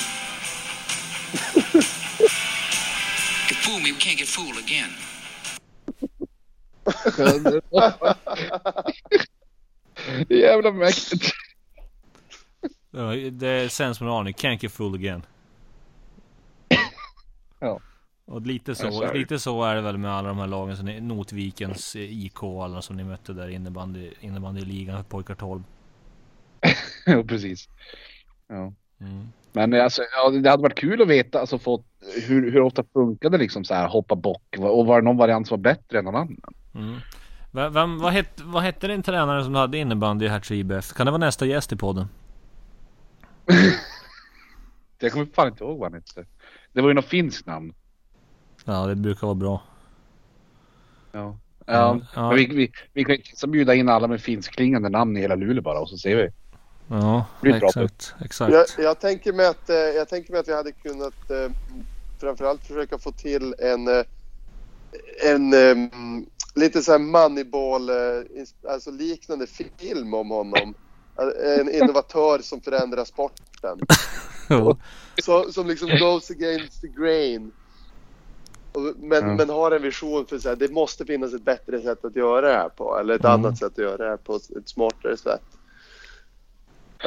You fool me, we can't get fooled again. Det är jävla mäktigt. ja, det är sensmoralen. Can't get fooled again. Ja. Och lite Ja, så det. lite så är det väl med alla de här lagen. Som ni, Notvikens eh, IK och alla som ni mötte där i innebandy, innebandyligan för pojkar 12. ja, precis. Ja. Mm. Men alltså, ja, det hade varit kul att veta alltså, fått, hur, hur ofta funkade liksom så här hoppa bock och var det någon variant som var bättre än någon annan? Mm. Vem, vem, vad, hette, vad hette din tränare som du hade innebandy här till IBF? Kan det vara nästa gäst i podden? Jag kommer fan inte ihåg vad han hette. Det var ju något finskt namn. Ja, det brukar vara bra. Ja. Ja, Ja, vi, vi, vi kan så bjuda in alla med finskklingande namn i hela Luleå bara och så ser vi. Ja, exakt. Exakt. Jag, jag, tänker mig att, eh, jag tänker mig att vi hade kunnat eh, framförallt försöka få till en, eh, en lite så här moneyball, alltså liknande film om honom. En innovatör som förändrar sporten. Jo. Så, som liksom goes against the grain. Men, Ja. men har en vision för att det måste finnas ett bättre sätt att göra det här på. Eller ett Mm. annat sätt att göra det här på. Ett smartare sätt.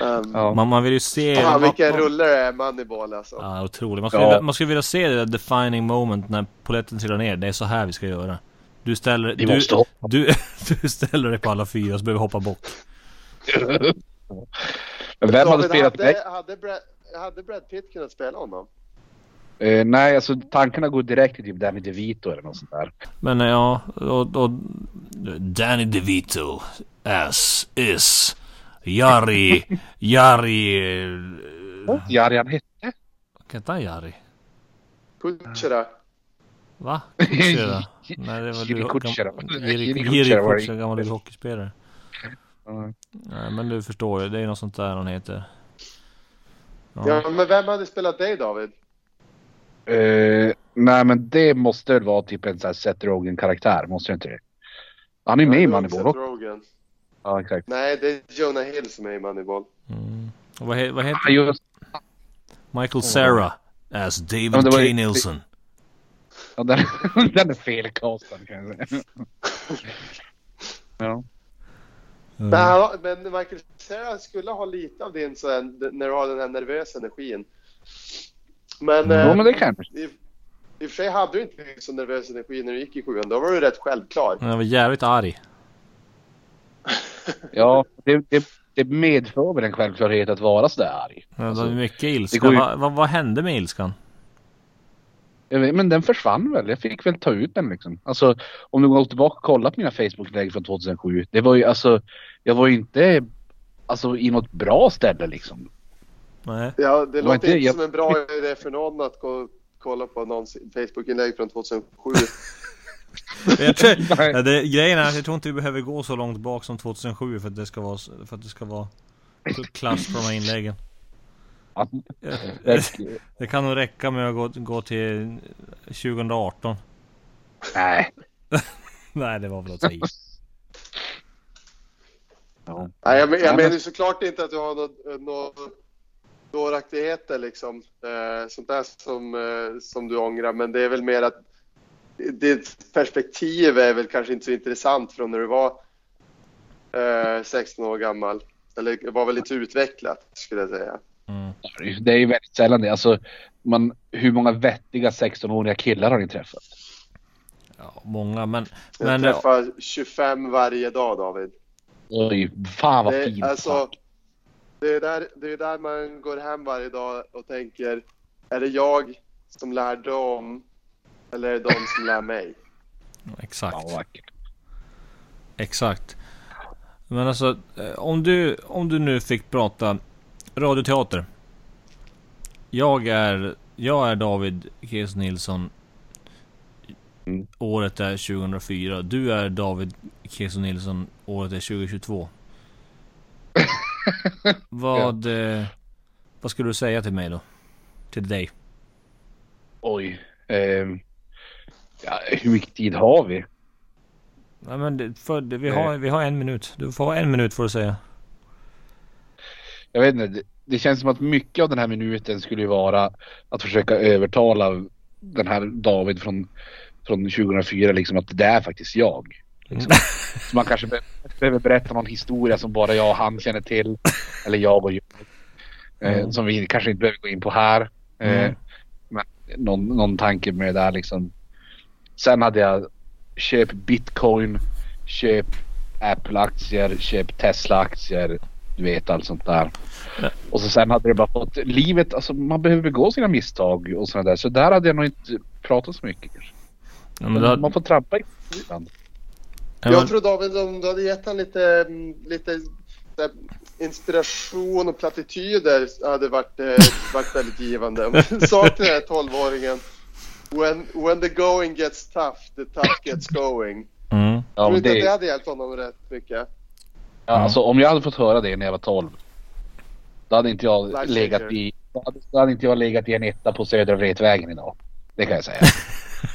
Um, Ja. Man, man vill ju se... Man, vilken man, rulle det är Moneyball alltså. Ja, otroligt. Man skulle, Ja. vilja- man skulle vilja se det där defining moment när polletten trillar ner. Det är så här vi ska göra. Du ställer... Du, du, du ställer dig på alla fyra och så behöver vi hoppa bock. Men vem hade David, spelat hade, hade, Brad, hade Brad Pitt kunnat spela honom? Eh, nej, alltså tankarna går direkt till typ Danny DeVito eller något sånt där. Men eh, ja, och, och Danny DeVito as is Jari, Jari... eh, Jari han hette? Inte han Jari? Kuchera? Va? Kuchera? Nej det var Jiri gam- Jiri gammal hockeyspelare. Nej men du förstår ju, det är något sånt där han heter. Ja. Ja, men vem hade spelat dig David? Eh, nej, men det måste väl vara typ en sån här Seth Rogen-karaktär, måste det inte det? Han är ju med i Ja, Moneyball också. Ja, exakt. Nej, det är Jonah Hill som är i Moneyball. Mm. Och vad, he, vad heter Ja, just, Michael Cera as David Ja, K. ju- Nilsson. ja, den, den är felkastad kan jag säga. Ja. Mm. Har- men Michael Cera skulle ha lite av din så här, när du har den här nervösa energin. Men, Ja, eh, men det kanske. i, i och för sig hade du inte så nervös energi när du gick i sjuan. Då var du rätt självklar. Jag var jävligt arg. Ja, det, det, det medför väl en självklarhet att vara sådär arg. Det var Alltså, mycket ilska. ju- Va, va, vad hände med ilskan? Jag vet, men den försvann väl. Jag fick väl ta ut den liksom. Alltså om du går tillbaka och kollar på mina Facebook-lägg från 2007. Det var ju alltså, jag var ju inte alltså i något bra ställe liksom. Nej. Ja, det låter inte- som en bra idé för någon att gå kolla på någons Facebook-inlägg från 2007. Jag tror, ja, det, grejen är att jag tror inte vi behöver gå så långt bak som 2007 för att det ska vara, för att det ska vara klass på de här inläggen. Det, kan nog räcka med att gå, gå till 2018. nej. Nej, det var väl att ta i. Ja. Nej, jag, men- jag Ja, men- menar såklart inte att du har något, något dåraktigheter liksom. Eh, sånt där som, eh, som du ångrar. Men det är väl mer att ditt perspektiv är väl kanske inte så intressant från när du var eh, 16 år gammal. Eller var väl lite utvecklat skulle jag säga. Mm. Det är ju väldigt sällan det. Alltså, man, hur många vettiga 16-åriga killar har ni träffat? Ja, många men... Jag men träffar 25 varje dag David. Oj, fan vad Det, fint. alltså, det, är där, det är där man går hem varje dag och tänker, är det jag som lär dem eller är det de som lär mig? Exakt. Exakt. Men alltså, eh, om du, om du nu fick prata radioteater. Jag är, jag är David Kes Nilsson. Mm. Året är 2004. Du är David Kes Nilsson. Året är 2022. vad, eh, vad skulle du säga till mig då? Till dig? Oj. ehm, ja, hur mycket tid har vi? Nej, men det, för, det, vi, har, vi har en minut. Du får ha en minut för att säga. Jag vet inte. Det, det känns som att mycket av den här minuten skulle vara att försöka övertala den här David från, från 2004 liksom att det är faktiskt jag. Liksom. Så man kanske be- behöver berätta någon historia som bara jag och han känner till. Eller jag och jag. Eh, Mm. Som vi kanske inte behöver gå in på här. Eh, Mm. men någon, någon tanke med det där liksom. Sen hade jag köp bitcoin, köp Apple-aktier, köp Tesla-aktier. Du vet allt sånt där. Ja. Och så sen hade det bara fått livet, alltså man behöver begå sina misstag och sådana där. Så där hade jag nog inte pratat så mycket. Ja, men då, Man får trampa i ibland. Jag tror David, om du hade gett han lite, mm, lite inspiration och plattityder hade varit, eh, varit väldigt givande. Om du sa till den här 12-åringen when, when the going gets tough, the tough gets going. mm. Ja, tror du men inte att det det, hade hjälpt honom rätt mycket? ja, alltså, om jag hade fått höra det när jag var 12. Då hade inte jag Life legat i, då hade, då hade inte jag legat i en etta på Södra Vretvägen idag. Det kan jag säga.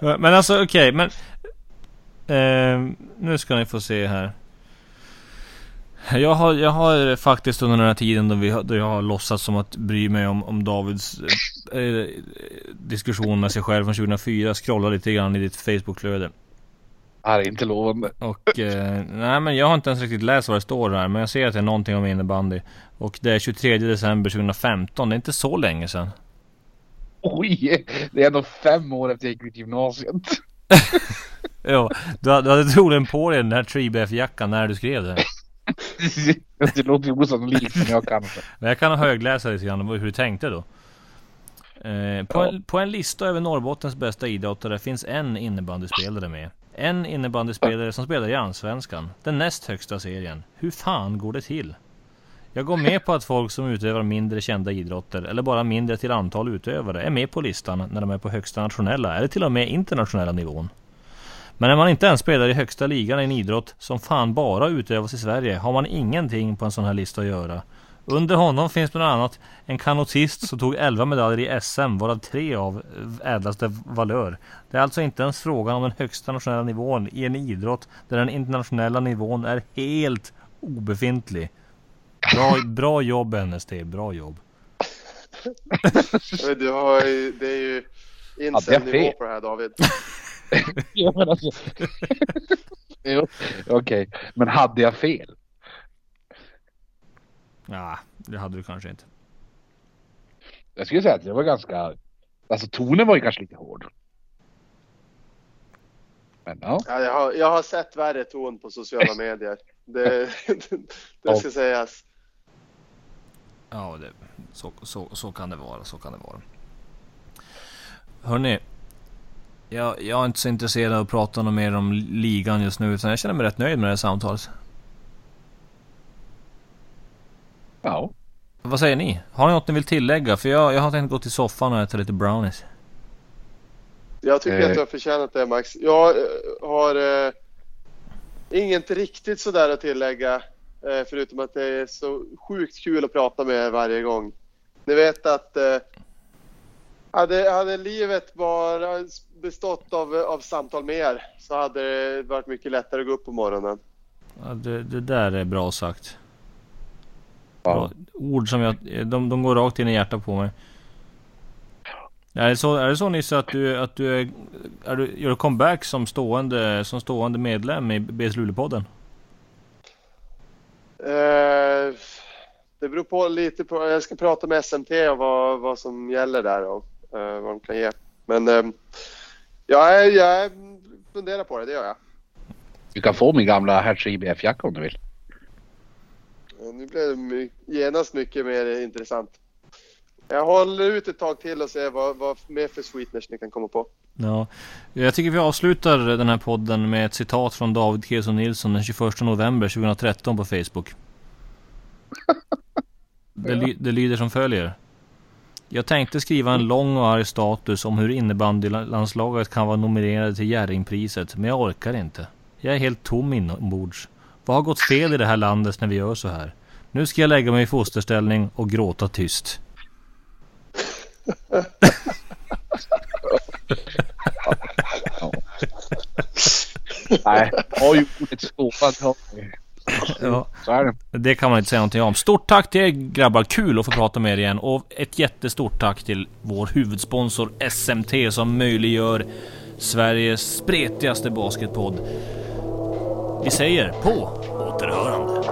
Men alltså okej, men... Eh, nu ska ni få se här. Jag har, jag har faktiskt under den här tiden då, vi, då jag har låtsats som att bry mig om, om Davids eh, eh, diskussion med sig själv från 2004 scrollat lite grann i ditt Facebook-flöde. Det här är inte lovande. Och eh, nej men jag har inte ens riktigt läst vad det står här men jag ser att det är någonting om innebandy. Och det är 23 december 2015, det är inte så länge sedan. Oj! Det är ändå fem år efter jag gick ut gymnasiet. Ja, du, hade- du hade troligen på dig den här 3BF-jackan när du skrev det. det låter ju osannolikt men jag kan inte. Men jag kan högläsa lite grann om hur du tänkte då. Eh, på, en, på en lista över Norrbottens bästa idrottare finns en innebandyspelare med. En innebandyspelare som spelar i Allsvenskan, den näst högsta serien. Hur fan går det till? Jag går med på att folk som utövar mindre kända idrotter, eller bara mindre till antal utövare, är med på listan när de är på högsta nationella, eller till och med internationella nivån. Men när man inte ens spelar i högsta ligan i en idrott som fan bara utövas i Sverige har man ingenting på en sån här lista att göra. Under honom finns bland annat en kanotist som tog 11 medaljer i SM varav tre av ädlaste valör. Det är alltså inte ens frågan om den högsta nationella nivån i en idrott där den internationella nivån är helt obefintlig. Bra, bra jobb NST, bra jobb. Du har ju, det är ju incel-nivå fel? på det här David. ja, men alltså. Okej, men hade jag fel? Ja, det hade du kanske inte. Jag skulle säga att det var ganska... Alltså tonen var ju kanske lite hård. Men ja. Ja, jag, har, jag har sett värre ton på sociala medier. Det, det ska sägas. Ja, det, så, så, så kan det vara. Så kan det vara. Hörni. Jag, jag är inte så intresserad av att prata något mer om ligan just nu. Utan jag känner mig rätt nöjd med det här samtalet. Ja. Vad säger ni? Har ni något ni vill tillägga? För jag, jag har tänkt gå till soffan och äta lite brownies. Jag tycker Eh. att du har förtjänat det Max. Jag eh, har eh, inget riktigt sådär att tillägga. Eh, förutom att det är så sjukt kul att prata med er varje gång. Ni vet att eh, hade, hade livet bara bestått av, av samtal med er så hade det varit mycket lättare att gå upp på morgonen. Ja, det, det där är bra sagt. ja. Bra. Ord som jag... De, de går rakt in i hjärtat på mig. Är det så, är det så Nisse att du, att du, är, är du gör comeback som stående, som stående medlem i BS Luleå-podden? Eh, det beror på lite på. Jag ska prata med SMT och vad, vad som gäller där och eh, vad de kan ge. Men eh, jag, jag funderar på det, det gör jag. Du kan få min gamla Hertz IBF-jacka om du vill. Nu blev det my- genast mycket mer intressant. Jag håller ut ett tag till och ser vad, vad mer för sweeteners ni kan komma på. Ja. Jag tycker vi avslutar den här podden med ett citat från David Keson Nilsson den 21 november 2013 på Facebook. Det, ly- det lyder som följer. Jag tänkte skriva en lång och arg status om hur innebandylandslaget kan vara nominerade till Jerringpriset, men jag orkar inte. Jag är helt tom inombords. Vad har gått fel i det här landet när vi gör så här? Nu ska jag lägga mig i fosterställning och gråta tyst. Nej, har ju har vi. Ja. Så är det. Det kan man inte säga någonting om. Stort tack till er grabbar, kul att få prata med er igen. Och ett jättestort tack till vår huvudsponsor SMT som möjliggör Sveriges spretigaste basketpodd. Vi säger på återhörande.